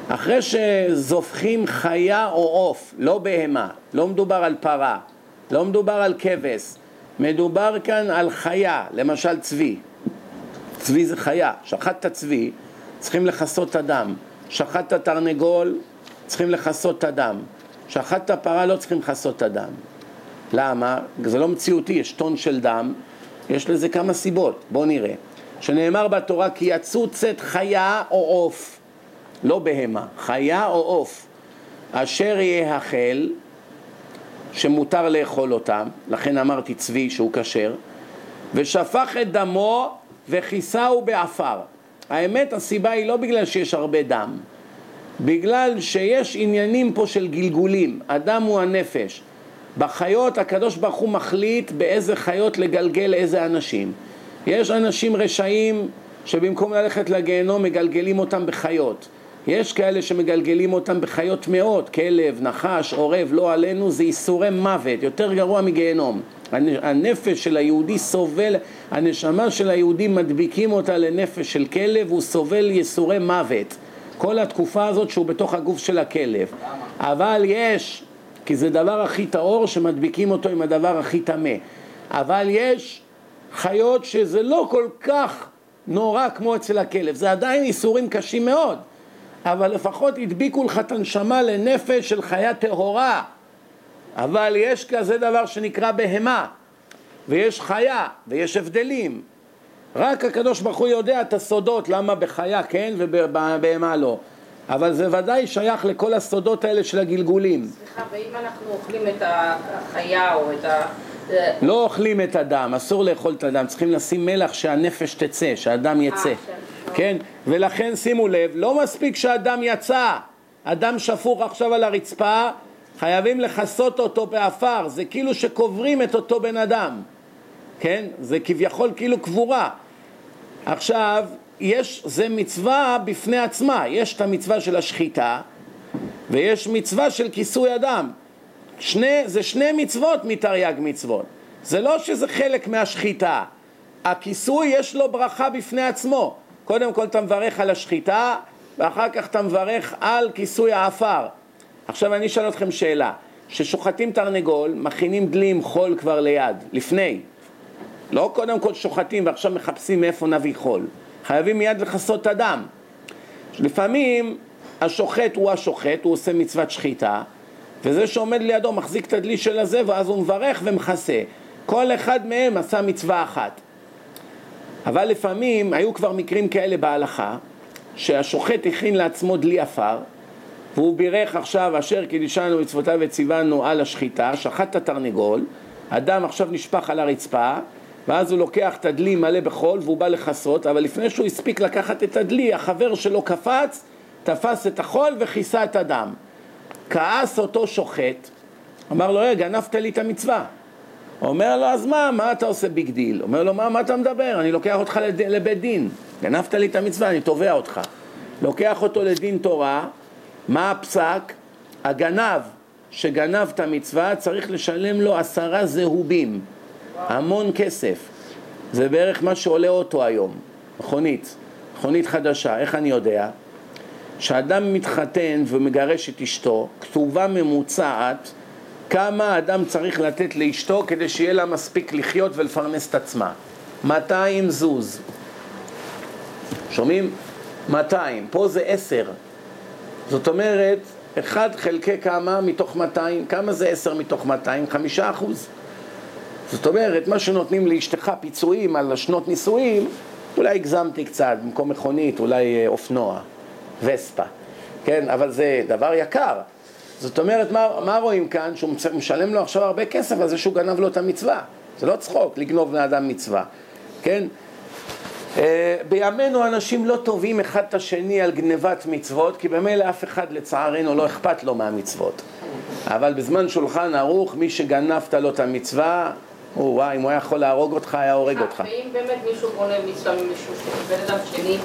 אחרי שזופחים חיה או עוף, לא בהמה, לא מדובר על פרה, לא מדובר על כבש, מדובר כאן על חיה, למשל צבי. צבי זה חיה, שחטת צבי, צריכים לכסות אדם. שחטת תרנגול, צריכים לכסות אדם. שחטת פרה, לא צריכים לכסות אדם. למה? זה לא מציאותי, יש טון של דם, יש לזה כמה סיבות, בואו נראה. שנאמר בתורה כי יצוץ את חיה או עוף, לא בהמה, חיה או עוף, אשר יאכל, שמותר לאכול אותם, לכן אמרתי צבי שהוא כשר, ושפך את דמו וכיסהו בעפר. האמת, הסיבה היא לא בגלל שיש הרבה דם, בגלל שיש עניינים פה של גלגולים, הדם הוא הנפש. בחיות הקדוש ברוך הוא מחליט באיזה חיות לגלגל איזה אנשים. יש אנשים רשעים שבמקום ללכת לגיהנום מגלגלים אותם בחיות. יש כאלה שמגלגלים אותם בחיות מאוד, כלב, נחש, עורב, לא עלינו, זה ייסורי מוות, יותר גרוע מגיהנום. הנפש של היהודי סובל, הנשמה של היהודי מדביקים אותה לנפש של כלב, הוא סובל ייסורי מוות. כל התקופה הזאת שהוא בתוך הגוף של הכלב. אבל יש, כי זה דבר הכי טהור שמדביקים אותו עם הדבר הכי טמא. אבל יש חיות שזה לא כל כך נורא כמו אצל הכלב, זה עדיין ייסורים קשים מאוד. אבל לפחות הדביקו לך את הנשמה לנפש של חיה טהורה. אבל יש כזה דבר שנקרא בהמה, ויש חיה, ויש הבדלים. רק הקדוש ברוך הוא יודע את הסודות, למה בחיה כן ובבהמה לא. אבל זה ודאי שייך לכל הסודות האלה של הגלגולים. סליחה, ואם אנחנו אוכלים את החיה או את ה... לא אוכלים את הדם, אסור לאכול את הדם, צריכים לשים מלח שהנפש תצא, שהדם יצא. אה, כן. כן, ולכן שימו לב, לא מספיק שהדם יצא, הדם שפוך עכשיו על הרצפה, חייבים לכסות אותו באפר, זה כאילו שקוברים את אותו בן אדם, כן? זה כביכול כאילו קבורה. עכשיו, יש, זה מצווה בפני עצמה, יש את המצווה של השחיטה ויש מצווה של כיסוי הדם. שני, זה שני מצוות מתרי"ג מצוות. זה לא שזה חלק מהשחיטה. הכיסוי יש לו ברכה בפני עצמו. קודם כל אתה מברך על השחיטה, ואחר כך אתה מברך על כיסוי האפר. עכשיו אני אשאל אתכם שאלה. כששוחטים תרנגול, מכינים דלי עם חול כבר ליד, לפני. לא קודם כל שוחטים ועכשיו מחפשים מאיפה נביא חול. חייבים מיד לכסות את הדם. לפעמים השוחט הוא השוחט, הוא עושה מצוות שחיטה, וזה שעומד לידו מחזיק את הדלי של הזה, ואז הוא מברך ומכסה. כל אחד מהם עשה מצווה אחת. אבל לפעמים היו כבר מקרים כאלה בהלכה, שהשוחט הכין לעצמו דלי עפר, והוא בירך עכשיו אשר קידישנו מצוותיו וציוונו על השחיטה, שחט את התרנגול, הדם עכשיו נשפך על הרצפה, ואז הוא לוקח את הדלי מלא בחול והוא בא לכסות, אבל לפני שהוא הספיק לקחת את הדלי, החבר שלו קפץ, תפס את החול וכיסה את הדם. כעס אותו שוחט, אמר לו, רגע, גנבת לי את המצווה. אומר לו, אז מה, מה אתה עושה big deal? אומר לו, מה, מה אתה מדבר? אני לוקח אותך לד... לבית דין. גנבת לי את המצווה, אני תובע אותך. לוקח אותו לדין תורה, מה הפסק? הגנב שגנב את המצווה צריך לשלם לו עשרה זהובים, המון כסף. זה בערך מה שעולה אוטו היום, מכונית, מכונית חדשה. איך אני יודע? כשאדם מתחתן ומגרש את אשתו, כתובה ממוצעת כמה אדם צריך לתת לאשתו כדי שיהיה לה מספיק לחיות ולפרנס את עצמה. 200 זוז. שומעים? 200. פה זה 10. זאת אומרת, 1 חלקי כמה מתוך 200? כמה זה 10 מתוך 200? 5 אחוז. זאת אומרת, מה שנותנים לאשתך פיצויים על השנות נישואים, אולי הגזמתי קצת, במקום מכונית, אולי אה, אופנוע, וספה, כן? אבל זה דבר יקר. זאת אומרת, מה, מה רואים כאן? שהוא משלם לו עכשיו הרבה כסף על זה שהוא גנב לו את המצווה. זה לא צחוק לגנוב לאדם מצווה, כן? Uh, בימינו אנשים לא טובים אחד את השני על גנבת מצוות, כי במילא אף אחד לצערנו לא אכפת לו מהמצוות. אבל בזמן שולחן ערוך, מי שגנבת לו את המצווה, הוא, וואי, אם הוא היה יכול להרוג אותך, היה הורג אותך. ואם באמת מישהו גונב מצווה ממישהו, בן אדם שני,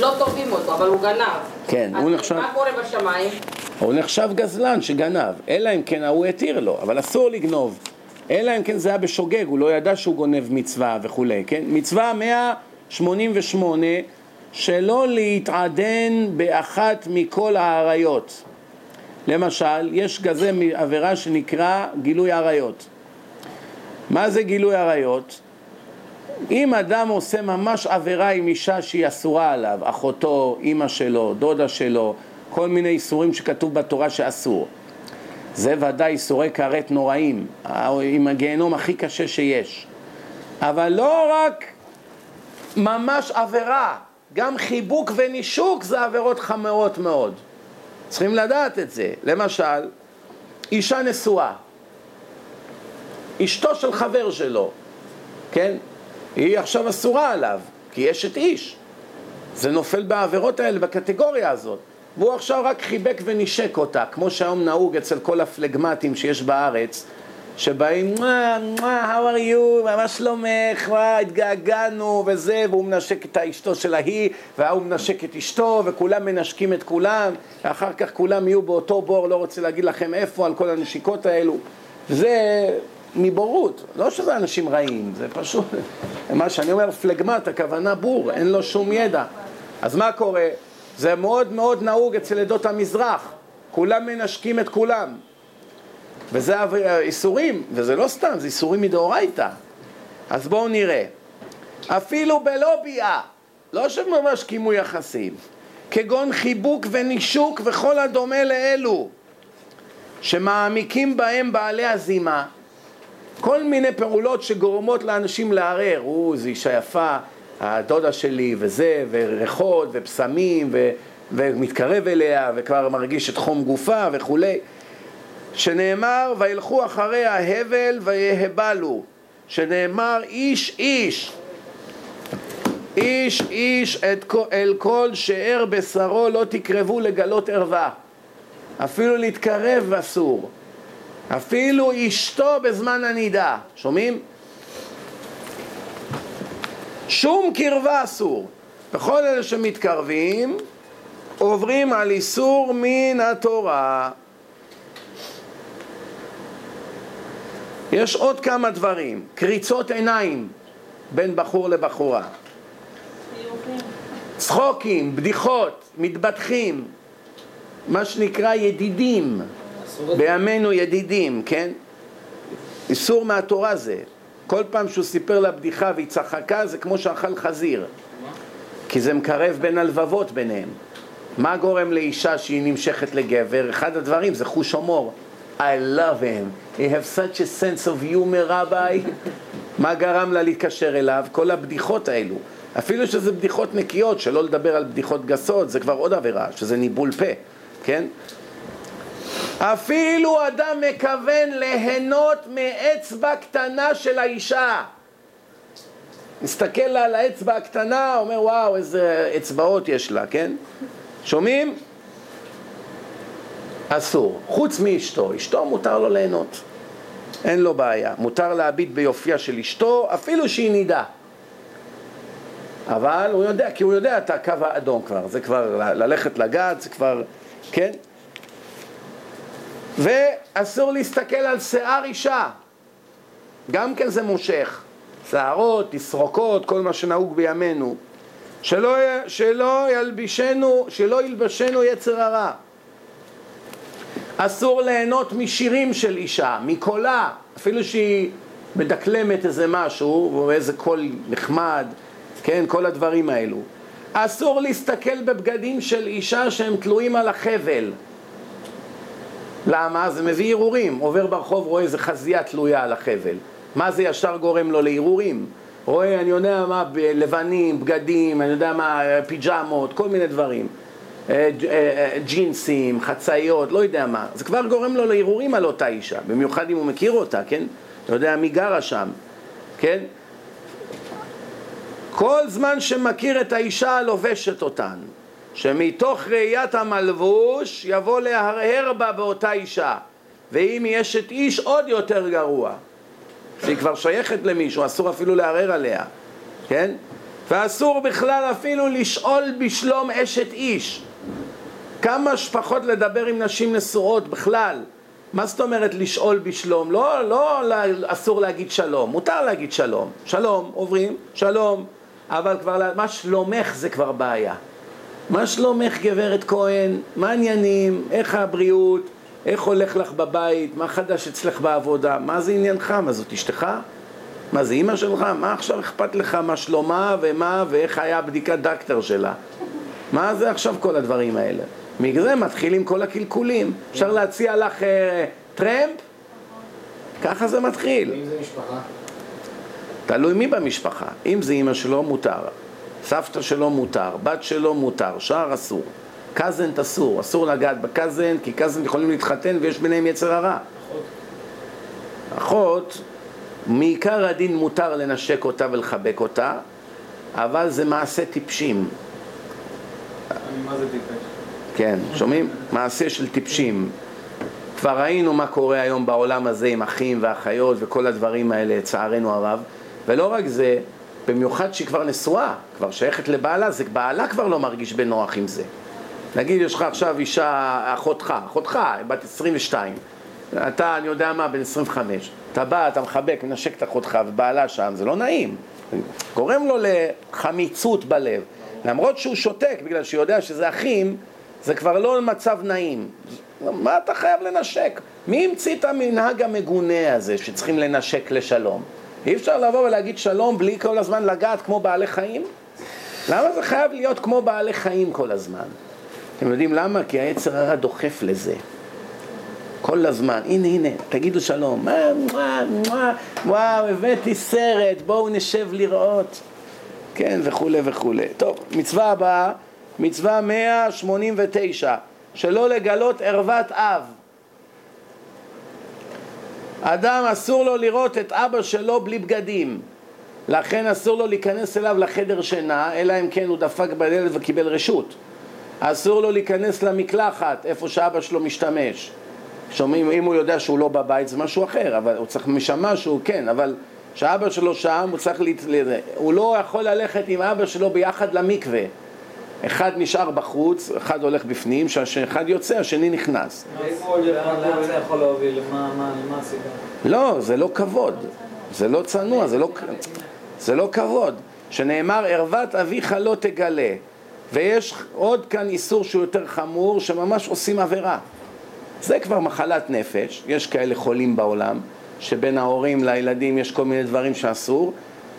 לא טובים אותו, אבל הוא גנב. כן, הוא נחשב... מה קורה בשמיים? הוא נחשב גזלן שגנב, אלא אם כן ההוא התיר לו, אבל אסור לגנוב. אלא אם כן זה היה בשוגג, הוא לא ידע שהוא גונב מצווה וכולי, כן? מצווה 188, שלא להתעדן באחת מכל האריות. למשל, יש כזה עבירה שנקרא גילוי עריות. מה זה גילוי עריות? אם אדם עושה ממש עבירה עם אישה שהיא אסורה עליו, אחותו, אימא שלו, דודה שלו, כל מיני איסורים שכתוב בתורה שאסור. זה ודאי איסורי כרת נוראים, עם הגיהנום הכי קשה שיש. אבל לא רק ממש עבירה, גם חיבוק ונישוק זה עבירות חמורות מאוד. צריכים לדעת את זה. למשל, אישה נשואה, אשתו של חבר שלו, כן? היא עכשיו אסורה עליו, כי יש את איש. זה נופל בעבירות האלה, בקטגוריה הזאת. והוא עכשיו רק חיבק ונשק אותה, כמו שהיום נהוג אצל כל הפלגמטים שיש בארץ, שבאים, מה, מה, how are you, מה שלומך, מה, התגעגענו וזה, והוא מנשק את אשתו של ההיא, וההוא מנשק את אשתו, וכולם מנשקים את כולם, ואחר כך כולם יהיו באותו בור, לא רוצה להגיד לכם איפה, על כל הנשיקות האלו. זה מבורות, לא שזה אנשים רעים, זה פשוט, [laughs] מה שאני אומר פלגמט, הכוונה בור, אין לו שום ידע. אז מה קורה? זה מאוד מאוד נהוג אצל עדות המזרח, כולם מנשקים את כולם. וזה איסורים, וזה לא סתם, זה איסורים מדאורייתא. אז בואו נראה. אפילו בלא ביאה, לא שממש קיימו יחסים, כגון חיבוק ונישוק וכל הדומה לאלו, שמעמיקים בהם בעלי הזימה, כל מיני פעולות שגורמות לאנשים לערער, הוא, זו אישה יפה, הדודה שלי וזה, וריחות ופסמים, ו... ומתקרב אליה, וכבר מרגיש את חום גופה וכולי. שנאמר וילכו אחריה הבל ויהבלו, שנאמר איש איש, איש איש את, אל כל שאר בשרו לא תקרבו לגלות ערווה, אפילו להתקרב אסור, אפילו אשתו בזמן הנידה, שומעים? שום קרבה אסור, וכל אלה שמתקרבים עוברים על איסור מן התורה. יש עוד כמה דברים, קריצות עיניים בין בחור לבחורה, צחוקים, בדיחות, מתבדחים, מה שנקרא ידידים, בימינו ידידים, כן? איסור מהתורה זה. כל פעם שהוא סיפר לה בדיחה והיא צחקה זה כמו שאכל חזיר, כי זה מקרב בין הלבבות ביניהם. מה גורם לאישה שהיא נמשכת לגבר? אחד הדברים זה חוש הומור. I love him. He have such a sense of humor, רביי. מה גרם לה להתקשר אליו? כל הבדיחות האלו. אפילו שזה בדיחות נקיות, שלא לדבר על בדיחות גסות, זה כבר עוד עבירה, שזה ניבול פה, כן? אפילו אדם מכוון ליהנות מאצבע קטנה של האישה. מסתכל על האצבע הקטנה, אומר וואו איזה אצבעות יש לה, כן? שומעים? אסור, חוץ מאשתו, אשתו מותר לו ליהנות, אין לו בעיה, מותר להביט ביופייה של אשתו אפילו שהיא נידה אבל הוא יודע, כי הוא יודע את הקו האדום כבר, זה כבר ללכת לגעת, זה כבר, כן? ואסור להסתכל על שיער אישה, גם כן זה מושך, שערות, תסרוקות, כל מה שנהוג בימינו, שלא, שלא ילבישנו, שלא ילבשנו יצר הרע. אסור ליהנות משירים של אישה, מקולה, אפילו שהיא מדקלמת איזה משהו, ואיזה קול נחמד, כן, כל הדברים האלו. אסור להסתכל בבגדים של אישה שהם תלויים על החבל. למה? זה מביא הרהורים. עובר ברחוב, רואה איזה חזייה תלויה על החבל. מה זה ישר גורם לו להרהורים? רואה, אני יודע מה, לבנים, בגדים, אני יודע מה, פיג'מות, כל מיני דברים. אה, אה, אה, ג'ינסים, חצאיות, לא יודע מה, זה כבר גורם לו להרהורים על אותה אישה, במיוחד אם הוא מכיר אותה, כן? אתה יודע מי גרה שם, כן? כל זמן שמכיר את האישה הלובשת אותן, שמתוך ראיית המלבוש יבוא להרהר בה באותה אישה, ואם היא אשת איש עוד יותר גרוע, שהיא כבר שייכת למישהו, אסור אפילו לערער עליה, כן? ואסור בכלל אפילו לשאול בשלום אשת איש. כמה שפחות לדבר עם נשים נשואות בכלל. מה זאת אומרת לשאול בשלום? לא, לא אסור להגיד שלום, מותר להגיד שלום. שלום, עוברים, שלום. אבל כבר, מה שלומך זה כבר בעיה. מה שלומך גברת כהן? מה העניינים? איך הבריאות? איך הולך לך בבית? מה חדש אצלך בעבודה? מה זה עניינך? מה זאת אשתך? מה זה אימא שלך? מה עכשיו אכפת לך מה שלומה ומה ואיך היה בדיקת דקטר שלה? מה זה עכשיו כל הדברים האלה? מזה מתחילים כל הקלקולים. אפשר להציע לך אה, טרמפ? ככה זה מתחיל. אם זה משפחה? תלוי מי במשפחה. אם זה אימא שלו, מותר. סבתא שלו מותר, בת שלו מותר, שער אסור. קזנט אסור, אסור לגעת בקזנט, כי קזנט יכולים להתחתן ויש ביניהם יצר הרע. אחות. אחות, מעיקר הדין מותר לנשק אותה ולחבק אותה, אבל זה מעשה טיפשים. מה זה טיפש? כן, שומעים? מעשה של טיפשים. כבר ראינו מה קורה היום בעולם הזה עם אחים ואחיות וכל הדברים האלה, לצערנו הרב. ולא רק זה, במיוחד שהיא כבר נשואה, כבר שייכת לבעלה, זה בעלה כבר לא מרגיש בנוח עם זה. נגיד יש לך עכשיו אישה, אחותך, אחותך, בת 22, אתה, אני יודע מה, בן 25, אתה בא, אתה מחבק, מנשק את אחותך ובעלה שם, זה לא נעים, גורם לו לחמיצות בלב. למרות שהוא שותק בגלל שהוא יודע שזה אחים, זה כבר לא מצב נעים. מה אתה חייב לנשק? מי המציא את המנהג המגונה הזה שצריכים לנשק לשלום? אי אפשר לבוא ולהגיד שלום בלי כל הזמן לגעת כמו בעלי חיים? למה זה חייב להיות כמו בעלי חיים כל הזמן? אתם יודעים למה? כי היצר הרע דוחף לזה. כל הזמן, הנה הנה, תגידו שלום, וואו, הבאתי סרט, בואו נשב לראות, כן, וכולי וכולי. טוב, מצווה הבאה, מצווה 189, שלא לגלות ערוות אב. אדם אסור לו לראות את אבא שלו בלי בגדים, לכן אסור לו להיכנס אליו לחדר שינה, אלא אם כן הוא דפק בדלת וקיבל רשות. אסור לו להיכנס למקלחת, איפה שאבא שלו משתמש. שומעים, אם הוא יודע שהוא לא בבית זה משהו אחר, אבל הוא צריך משם משהו, כן, אבל כשאבא שלו שם הוא צריך, להת... הוא לא יכול ללכת עם אבא שלו ביחד למקווה. אחד נשאר בחוץ, אחד הולך בפנים, כשאחד יוצא, השני נכנס. לאן זה יכול להוביל? מה הסיבה? לא, זה לא כבוד, זה לא צנוע, לא, זה לא כבוד. שנאמר, ערוות אביך לא תגלה. ויש עוד כאן איסור שהוא יותר חמור, שממש עושים עבירה. זה כבר מחלת נפש, יש כאלה חולים בעולם, שבין ההורים לילדים יש כל מיני דברים שאסור,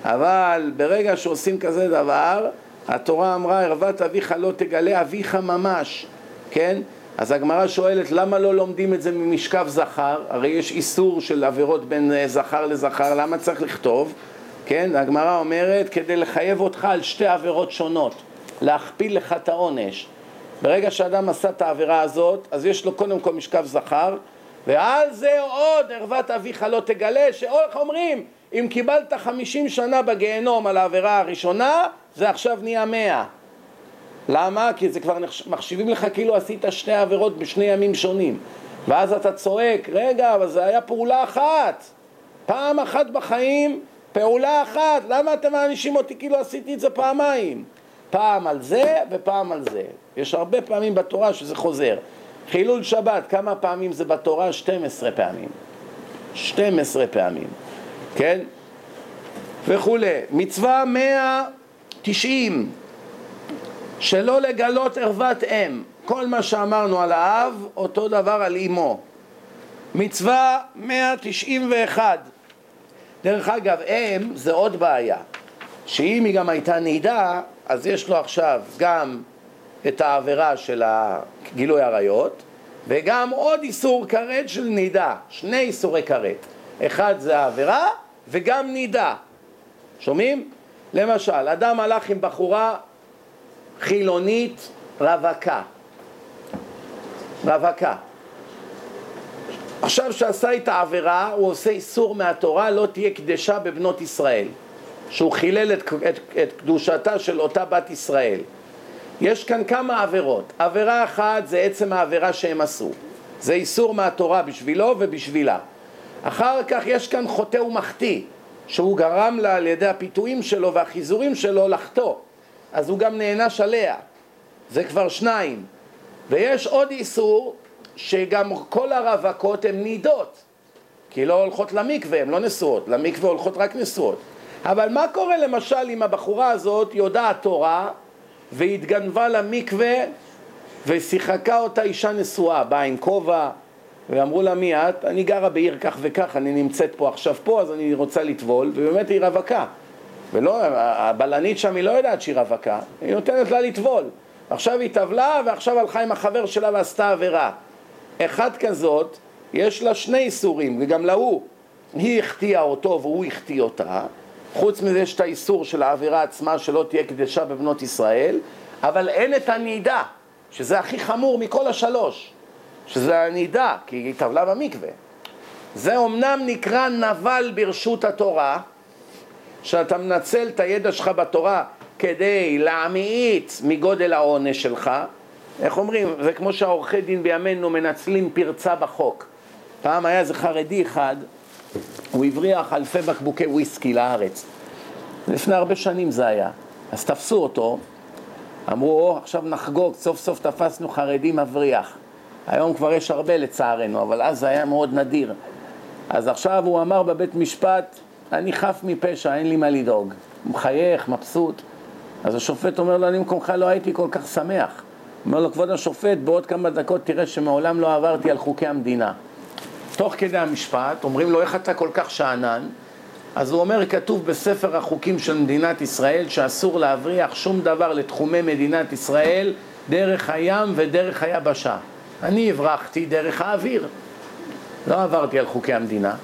אבל ברגע שעושים כזה דבר, התורה אמרה, ערוות אביך לא תגלה אביך ממש, כן? אז הגמרא שואלת, למה לא לומדים את זה ממשכב זכר? הרי יש איסור של עבירות בין אה, זכר לזכר, למה צריך לכתוב? כן? הגמרא אומרת, כדי לחייב אותך על שתי עבירות שונות, להכפיל לך את העונש. ברגע שאדם עשה את העבירה הזאת, אז יש לו קודם כל משכב זכר, ועל זה עוד ערוות אביך לא תגלה, אומרים, אם קיבלת חמישים שנה בגיהנום על העבירה הראשונה, זה עכשיו נהיה מאה. למה? כי זה כבר מחשיבים לך כאילו עשית שני עבירות בשני ימים שונים. ואז אתה צועק, רגע, אבל זה היה פעולה אחת. פעם אחת בחיים, פעולה אחת. למה אתם מענישים אותי כאילו עשיתי את זה פעמיים? פעם על זה ופעם על זה. יש הרבה פעמים בתורה שזה חוזר. חילול שבת, כמה פעמים זה בתורה? 12 פעמים. 12 פעמים, כן? וכולי. מצווה 190, שלא לגלות ערוות אם. כל מה שאמרנו על האב, אותו דבר על אמו. מצווה 191. דרך אגב, אם זה עוד בעיה, שאם היא גם הייתה נידה, אז יש לו עכשיו גם את העבירה של גילוי עריות, וגם עוד איסור כרת של נידה, שני איסורי כרת. אחד זה העבירה וגם נידה. שומעים? למשל, אדם הלך עם בחורה חילונית רווקה. רווקה. עכשיו שעשה את העבירה, הוא עושה איסור מהתורה, לא תהיה קדשה בבנות ישראל. שהוא חילל את, את, את קדושתה של אותה בת ישראל. יש כאן כמה עבירות. עבירה אחת זה עצם העבירה שהם עשו. זה איסור מהתורה בשבילו ובשבילה. אחר כך יש כאן חוטא ומחטיא, שהוא גרם לה על ידי הפיתויים שלו והחיזורים שלו לחטוא. אז הוא גם נענש עליה. זה כבר שניים. ויש עוד איסור שגם כל הרווקות הן נידות. כי לא הולכות למקווה, הן לא נשואות. למקווה הולכות רק נשואות. אבל מה קורה למשל אם הבחורה הזאת יודעת תורה והתגנבה למקווה ושיחקה אותה אישה נשואה, באה עם כובע ואמרו לה מי את? אני גרה בעיר כך וכך, אני נמצאת פה עכשיו פה אז אני רוצה לטבול ובאמת היא רווקה. ולא, הבלנית שם היא לא יודעת שהיא רווקה, היא נותנת לה לטבול. עכשיו היא טבלה ועכשיו הלכה עם החבר שלה ועשתה עבירה. אחת כזאת יש לה שני איסורים וגם להוא היא החטיאה אותו והוא החטיא אותה. חוץ מזה יש את האיסור של העבירה עצמה שלא תהיה קדשה בבנות ישראל, אבל אין את הנידה, שזה הכי חמור מכל השלוש, שזה הנידה, כי היא טבלה במקווה. זה אומנם נקרא נבל ברשות התורה, שאתה מנצל את הידע שלך בתורה כדי להמעיט מגודל העונש שלך. איך אומרים? זה כמו שהעורכי דין בימינו מנצלים פרצה בחוק. פעם היה איזה חרדי אחד, הוא הבריח אלפי בקבוקי וויסקי לארץ. לפני הרבה שנים זה היה. אז תפסו אותו, אמרו, עכשיו נחגוג, סוף סוף תפסנו חרדי מבריח. היום כבר יש הרבה לצערנו, אבל אז זה היה מאוד נדיר. אז עכשיו הוא אמר בבית משפט, אני חף מפשע, אין לי מה לדאוג. מחייך, מבסוט. אז השופט אומר לו, אני במקומך לא הייתי כל כך שמח. אומר לו, כבוד השופט, בעוד כמה דקות תראה שמעולם לא עברתי על חוקי המדינה. תוך כדי המשפט, אומרים לו, איך אתה כל כך שאנן? אז הוא אומר, כתוב בספר החוקים של מדינת ישראל שאסור להבריח שום דבר לתחומי מדינת ישראל דרך הים ודרך היבשה. אני הברחתי דרך האוויר. לא עברתי על חוקי המדינה.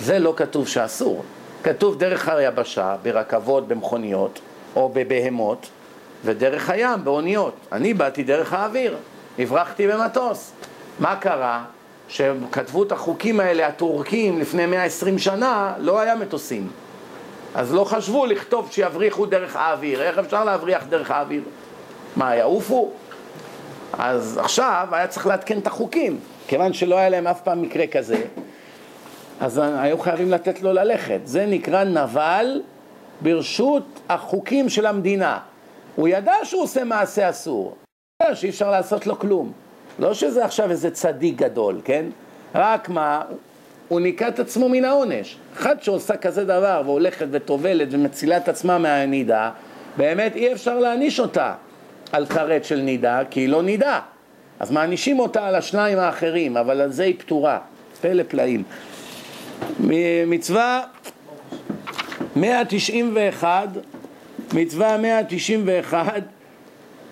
זה לא כתוב שאסור. כתוב דרך היבשה, ברכבות, במכוניות או בבהמות, ודרך הים, באוניות. אני באתי דרך האוויר, הברחתי במטוס. מה קרה? שכתבו את החוקים האלה, הטורקים, לפני 120 שנה, לא היה מטוסים. אז לא חשבו לכתוב שיבריחו דרך האוויר. איך אפשר להבריח דרך האוויר? מה, יעופו? אז עכשיו היה צריך לעדכן את החוקים. כיוון שלא היה להם אף פעם מקרה כזה, אז היו חייבים לתת לו ללכת. זה נקרא נבל ברשות החוקים של המדינה. הוא ידע שהוא עושה מעשה אסור, הוא ידע שאי אפשר לעשות לו כלום. לא שזה עכשיו איזה צדיק גדול, כן? רק מה, הוא ניקה את עצמו מן העונש. אחת שעושה כזה דבר והולכת וטובלת ומצילה את עצמה מהנידה, באמת אי אפשר להעניש אותה על כרת של נידה, כי היא לא נידה. אז מענישים אותה על השניים האחרים, אבל על זה היא פתורה. פלא פלאים. מצווה 191, מצווה 191,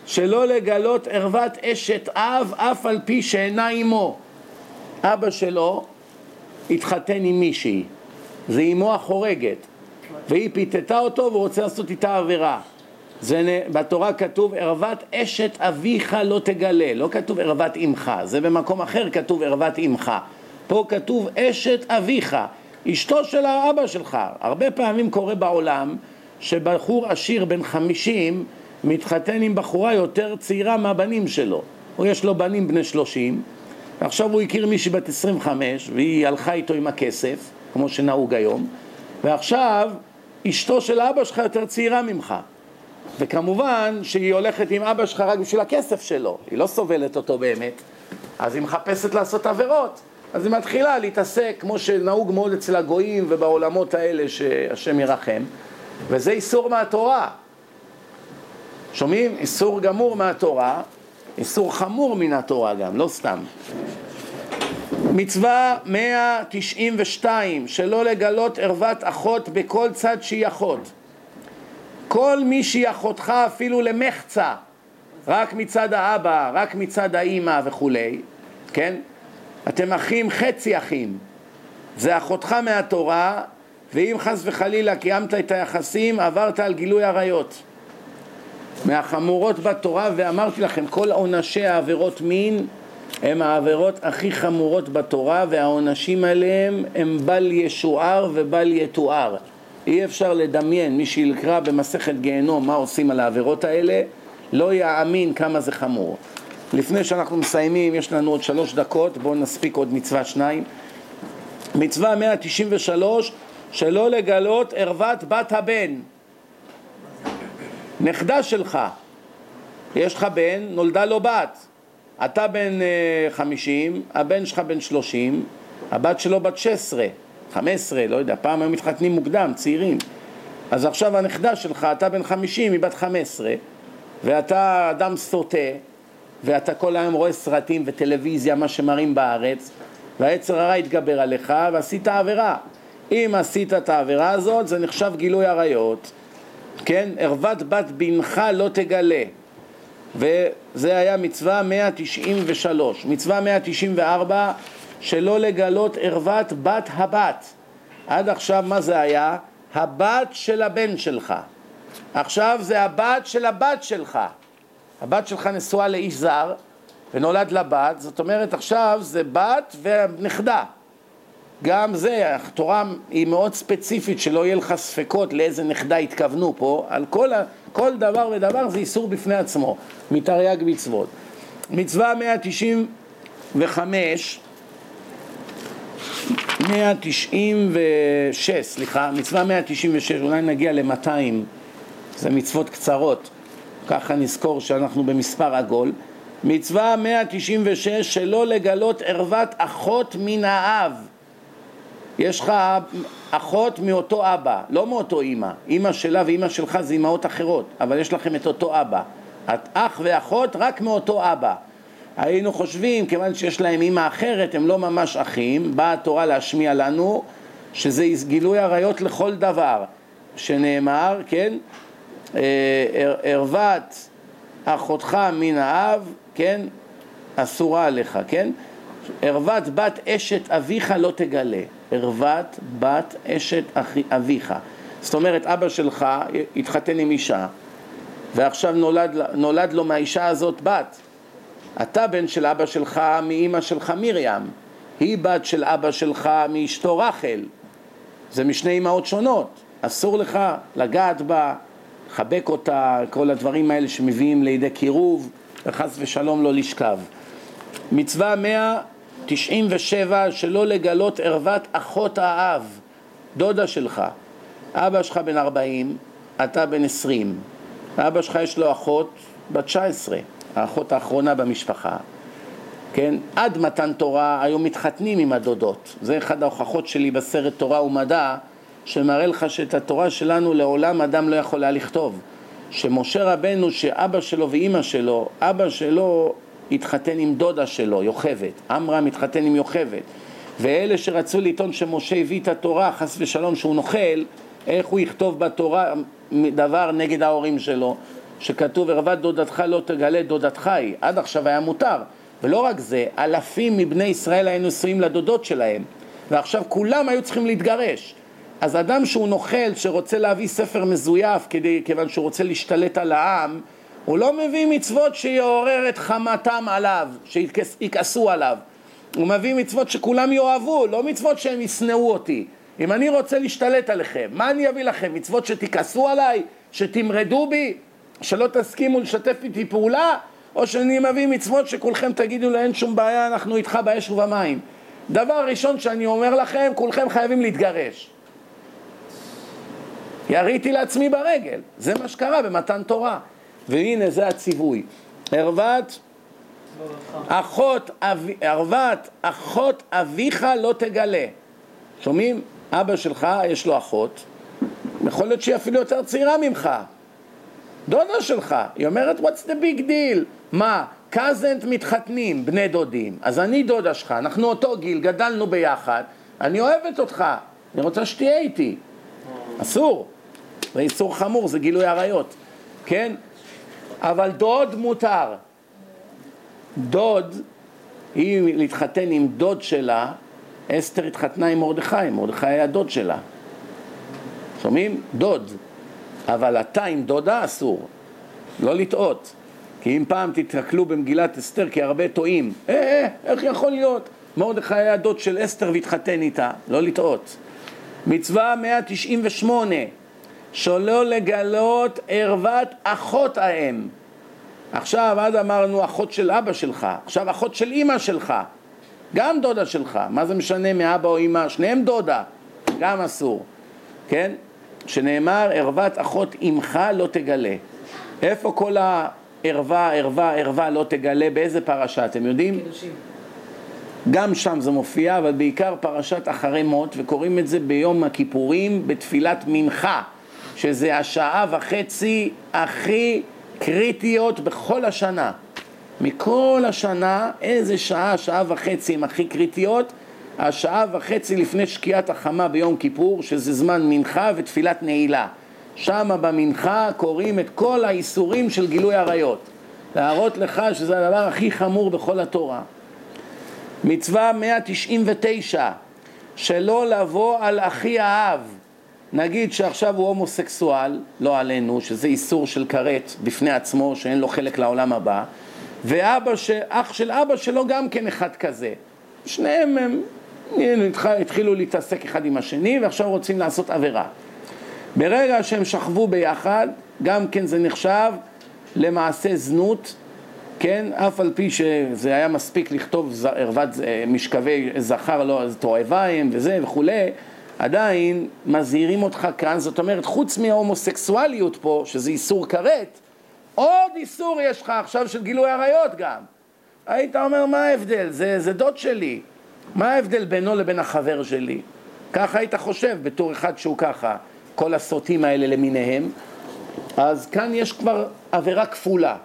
שלא לגלות ערוות אשת אב אף על פי שאינה עמו. אבא שלו התחתן עם מישהי, זה אמו החורגת, והיא פיתתה אותו ורוצה לעשות איתה עבירה. זה, בתורה כתוב ערוות אשת אביך לא תגלה, לא כתוב ערוות אמך, זה במקום אחר כתוב ערוות אמך. פה כתוב אשת אביך, אשתו של האבא שלך. הרבה פעמים קורה בעולם שבחור עשיר בן חמישים מתחתן עם בחורה יותר צעירה מהבנים שלו. הוא יש לו בנים בני שלושים, ועכשיו הוא הכיר מישהי בת עשרים וחמש, והיא הלכה איתו עם הכסף, כמו שנהוג היום, ועכשיו אשתו של אבא שלך יותר צעירה ממך. וכמובן שהיא הולכת עם אבא שלך רק בשביל הכסף שלו, היא לא סובלת אותו באמת, אז היא מחפשת לעשות עבירות. אז היא מתחילה להתעסק, כמו שנהוג מאוד אצל הגויים ובעולמות האלה שהשם ירחם, וזה איסור מהתורה. שומעים? איסור גמור מהתורה, איסור חמור מן התורה גם, לא סתם. מצווה 192, שלא לגלות ערוות אחות בכל צד שהיא אחות. כל מי שהיא אחותך אפילו למחצה, רק מצד האבא, רק מצד האימא וכולי, כן? אתם אחים חצי אחים, זה אחותך מהתורה, ואם חס וחלילה קיימת את היחסים, עברת על גילוי עריות. מהחמורות בתורה, ואמרתי לכם, כל עונשי העבירות מין הם העבירות הכי חמורות בתורה, והעונשים עליהם הם בל ישוער ובל יתואר. אי אפשר לדמיין, מי שיקרא במסכת גיהנום מה עושים על העבירות האלה, לא יאמין כמה זה חמור. לפני שאנחנו מסיימים, יש לנו עוד שלוש דקות, בואו נספיק עוד מצווה שניים. מצווה 193, שלא לגלות ערוות בת הבן. נכדה שלך, יש לך בן, נולדה לו בת. אתה בן uh, חמישים, הבן שלך בן שלושים, הבת שלו בת שש עשרה. 15, לא יודע, פעם היו מתחתנים מוקדם, צעירים. אז עכשיו הנכדה שלך, אתה בן 50, היא בת 15, ואתה אדם סוטה, ואתה כל היום רואה סרטים וטלוויזיה, מה שמראים בארץ, והיצר הרע התגבר עליך, ועשית עבירה. אם עשית את העבירה הזאת, זה נחשב גילוי עריות, כן? ערוות בת בנך לא תגלה. וזה היה מצווה 193. מצווה 194 שלא לגלות ערוות בת הבת. עד עכשיו מה זה היה? הבת של הבן שלך. עכשיו זה הבת של הבת שלך. הבת שלך נשואה לאיש זר ונולד לה בת, זאת אומרת עכשיו זה בת ונכדה. גם זה, התורה היא מאוד ספציפית, שלא יהיה לך ספקות לאיזה נכדה התכוונו פה, על כל, כל דבר ודבר זה איסור בפני עצמו, מתרי"ג מצוות. מצווה 195 196, סליחה, מצווה 196, אולי נגיע ל-200, זה מצוות קצרות, ככה נזכור שאנחנו במספר עגול. מצווה 196, שלא לגלות ערוות אחות מן האב. יש לך אחות מאותו אבא, לא מאותו אימא. אימא שלה ואימא שלך זה אימהות אחרות, אבל יש לכם את אותו אבא. את אח ואחות רק מאותו אבא. היינו חושבים, כיוון שיש להם אימא אחרת, הם לא ממש אחים, באה התורה להשמיע לנו שזה גילוי עריות לכל דבר, שנאמר, כן, אה, ערוות אחותך מן האב, כן, אסורה עליך, כן? ערוות בת אשת אביך לא תגלה, ערוות בת אשת אביך. זאת אומרת, אבא שלך התחתן עם אישה, ועכשיו נולד, נולד לו מהאישה הזאת בת. אתה בן של אבא שלך מאימא שלך מרים, היא בת של אבא שלך מאשתו רחל. זה משני אימהות שונות, אסור לך לגעת בה, לחבק אותה, כל הדברים האלה שמביאים לידי קירוב, וחס ושלום לא לשכב. מצווה 197 שלא לגלות ערוות אחות האב, דודה שלך. אבא שלך בן 40, אתה בן 20. אבא שלך יש לו אחות בת 19, האחות האחרונה במשפחה. כן? עד מתן תורה היו מתחתנים עם הדודות. זה אחד ההוכחות שלי בסרט תורה ומדע, שמראה לך שאת התורה שלנו לעולם אדם לא יכול היה לכתוב. שמשה רבנו, שאבא שלו ואימא שלו, אבא שלו התחתן עם דודה שלו, יוכבד. עמרם התחתן עם יוכבד. ואלה שרצו לטעון שמשה הביא את התורה, חס ושלום, שהוא נוכל, איך הוא יכתוב בתורה דבר נגד ההורים שלו, שכתוב ערוות דודתך לא תגלה דודתך היא, עד עכשיו היה מותר. ולא רק זה, אלפים מבני ישראל היו נשואים לדודות שלהם, ועכשיו כולם היו צריכים להתגרש. אז אדם שהוא נוכל, שרוצה להביא ספר מזויף, כדי, כיוון שהוא רוצה להשתלט על העם, הוא לא מביא מצוות שיעורר את חמתם עליו, שיכעסו עליו. הוא מביא מצוות שכולם יאהבו, לא מצוות שהם ישנאו אותי. אם אני רוצה להשתלט עליכם, מה אני אביא לכם? מצוות שתכעסו עליי? שתמרדו בי? שלא תסכימו לשתף איתי פעולה? או שאני מביא מצוות שכולכם תגידו לה אין שום בעיה, אנחנו איתך באש ובמים. דבר ראשון שאני אומר לכם, כולכם חייבים להתגרש. יריתי לעצמי ברגל, זה מה שקרה במתן תורה. והנה זה הציווי. ערוות אחות, אבי, ערוות אחות אביך לא תגלה. שומעים? אבא שלך יש לו אחות, יכול להיות שהיא אפילו יותר צעירה ממך. דודה שלך, היא אומרת what's the big deal? מה, קזנט מתחתנים, בני דודים, אז אני דודה שלך, אנחנו אותו גיל, גדלנו ביחד, אני אוהבת אותך, אני רוצה שתהיה איתי. אסור, זה איסור חמור, זה גילוי עריות, כן? אבל דוד מותר. דוד, היא להתחתן עם דוד שלה, אסתר התחתנה עם מרדכי, מרדכי היה דוד שלה. שומעים? דוד. אבל אתה עם דודה אסור. לא לטעות. כי אם פעם תתקלו במגילת אסתר, כי הרבה טועים, אה, אה, איך יכול להיות? מרדכי היה דוד של אסתר והתחתן איתה, לא לטעות. מצווה 198, שלא לגלות ערוות אחות האם. עכשיו, אז אמרנו אחות של אבא שלך, עכשיו אחות של אימא שלך, גם דודה שלך, מה זה משנה מאבא או אימא? שניהם דודה, גם אסור, כן? שנאמר ערוות אחות אמך לא תגלה. איפה כל הערווה, ערווה, ערווה לא תגלה, באיזה פרשה אתם יודעים? גם שם זה מופיע, אבל בעיקר פרשת אחרי מות, וקוראים את זה ביום הכיפורים בתפילת מנחה, שזה השעה וחצי הכי קריטיות בכל השנה. מכל השנה, איזה שעה, שעה וחצי הן הכי קריטיות? השעה וחצי לפני שקיעת החמה ביום כיפור, שזה זמן מנחה ותפילת נעילה. שמה במנחה קוראים את כל האיסורים של גילוי עריות. להראות לך שזה הדבר הכי חמור בכל התורה. מצווה 199, שלא לבוא על אחי האב. נגיד שעכשיו הוא הומוסקסואל, לא עלינו, שזה איסור של כרת בפני עצמו, שאין לו חלק לעולם הבא, ואבא, ש... אח של אבא שלו גם כן אחד כזה. שניהם הם התחילו להתעסק אחד עם השני ועכשיו רוצים לעשות עבירה. ברגע שהם שכבו ביחד, גם כן זה נחשב למעשה זנות, כן, אף על פי שזה היה מספיק לכתוב ערוות אה, משכבי זכר, לא, תועביים וזה וכולי, עדיין מזהירים אותך כאן, זאת אומרת, חוץ מההומוסקסואליות פה, שזה איסור כרת, עוד איסור יש לך עכשיו של גילוי עריות גם. היית אומר, מה ההבדל? זה, זה דוד שלי. מה ההבדל בינו לבין החבר שלי? ככה היית חושב בתור אחד שהוא ככה, כל הסוטים האלה למיניהם. אז כאן יש כבר עבירה כפולה.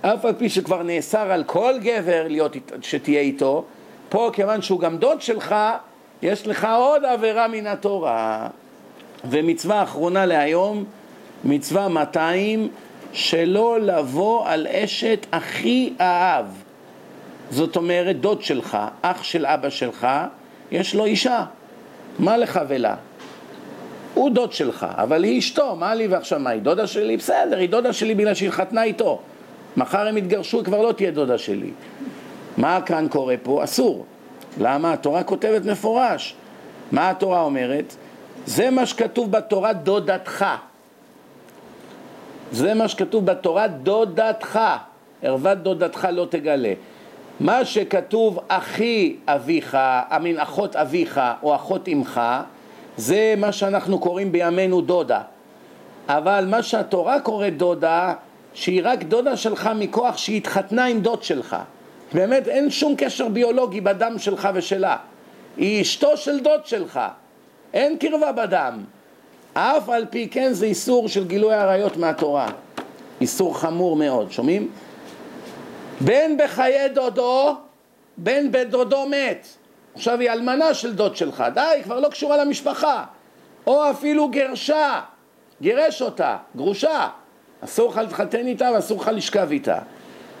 אף על פי שכבר נאסר על כל גבר להיות, שתהיה איתו, פה כיוון שהוא גם דוד שלך, יש לך עוד עבירה מן התורה. ומצווה אחרונה להיום, מצווה 200, שלא לבוא על אשת אחי האב. זאת אומרת, דוד שלך, אח של אבא שלך, יש לו אישה. מה לך ולה? הוא דוד שלך, אבל היא אשתו, מה לי ועכשיו מה, היא דודה שלי? בסדר, היא דודה שלי בגלל שהיא התחתנה איתו. מחר הם יתגרשו, היא כבר לא תהיה דודה שלי. מה כאן קורה פה? אסור. למה? התורה כותבת מפורש. מה התורה אומרת? זה מה שכתוב בתורה דודתך. זה מה שכתוב בתורה דודתך. ערוות דודתך לא תגלה. מה שכתוב אחי אביך, אמין אחות אביך או אחות אמך, זה מה שאנחנו קוראים בימינו דודה. אבל מה שהתורה קוראת דודה, שהיא רק דודה שלך מכוח שהיא התחתנה עם דוד שלך. באמת אין שום קשר ביולוגי בדם שלך ושלה. היא אשתו של דוד שלך. אין קרבה בדם. אף על פי כן זה איסור של גילוי עריות מהתורה. איסור חמור מאוד, שומעים? בין בחיי דודו, בין בדודו מת. עכשיו היא אלמנה של דוד שלך, די, היא כבר לא קשורה למשפחה. או אפילו גרשה, גירש אותה, גרושה. אסור לך להתחתן איתה ואסור לך לשכב איתה.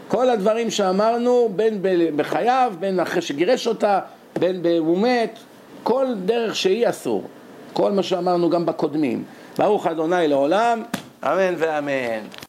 כל הדברים שאמרנו, בין בחייו, בין אחרי שגירש אותה, בין הוא מת, כל דרך שהיא אסור. כל מה שאמרנו גם בקודמים. ברוך אדוני לעולם, אמן ואמן.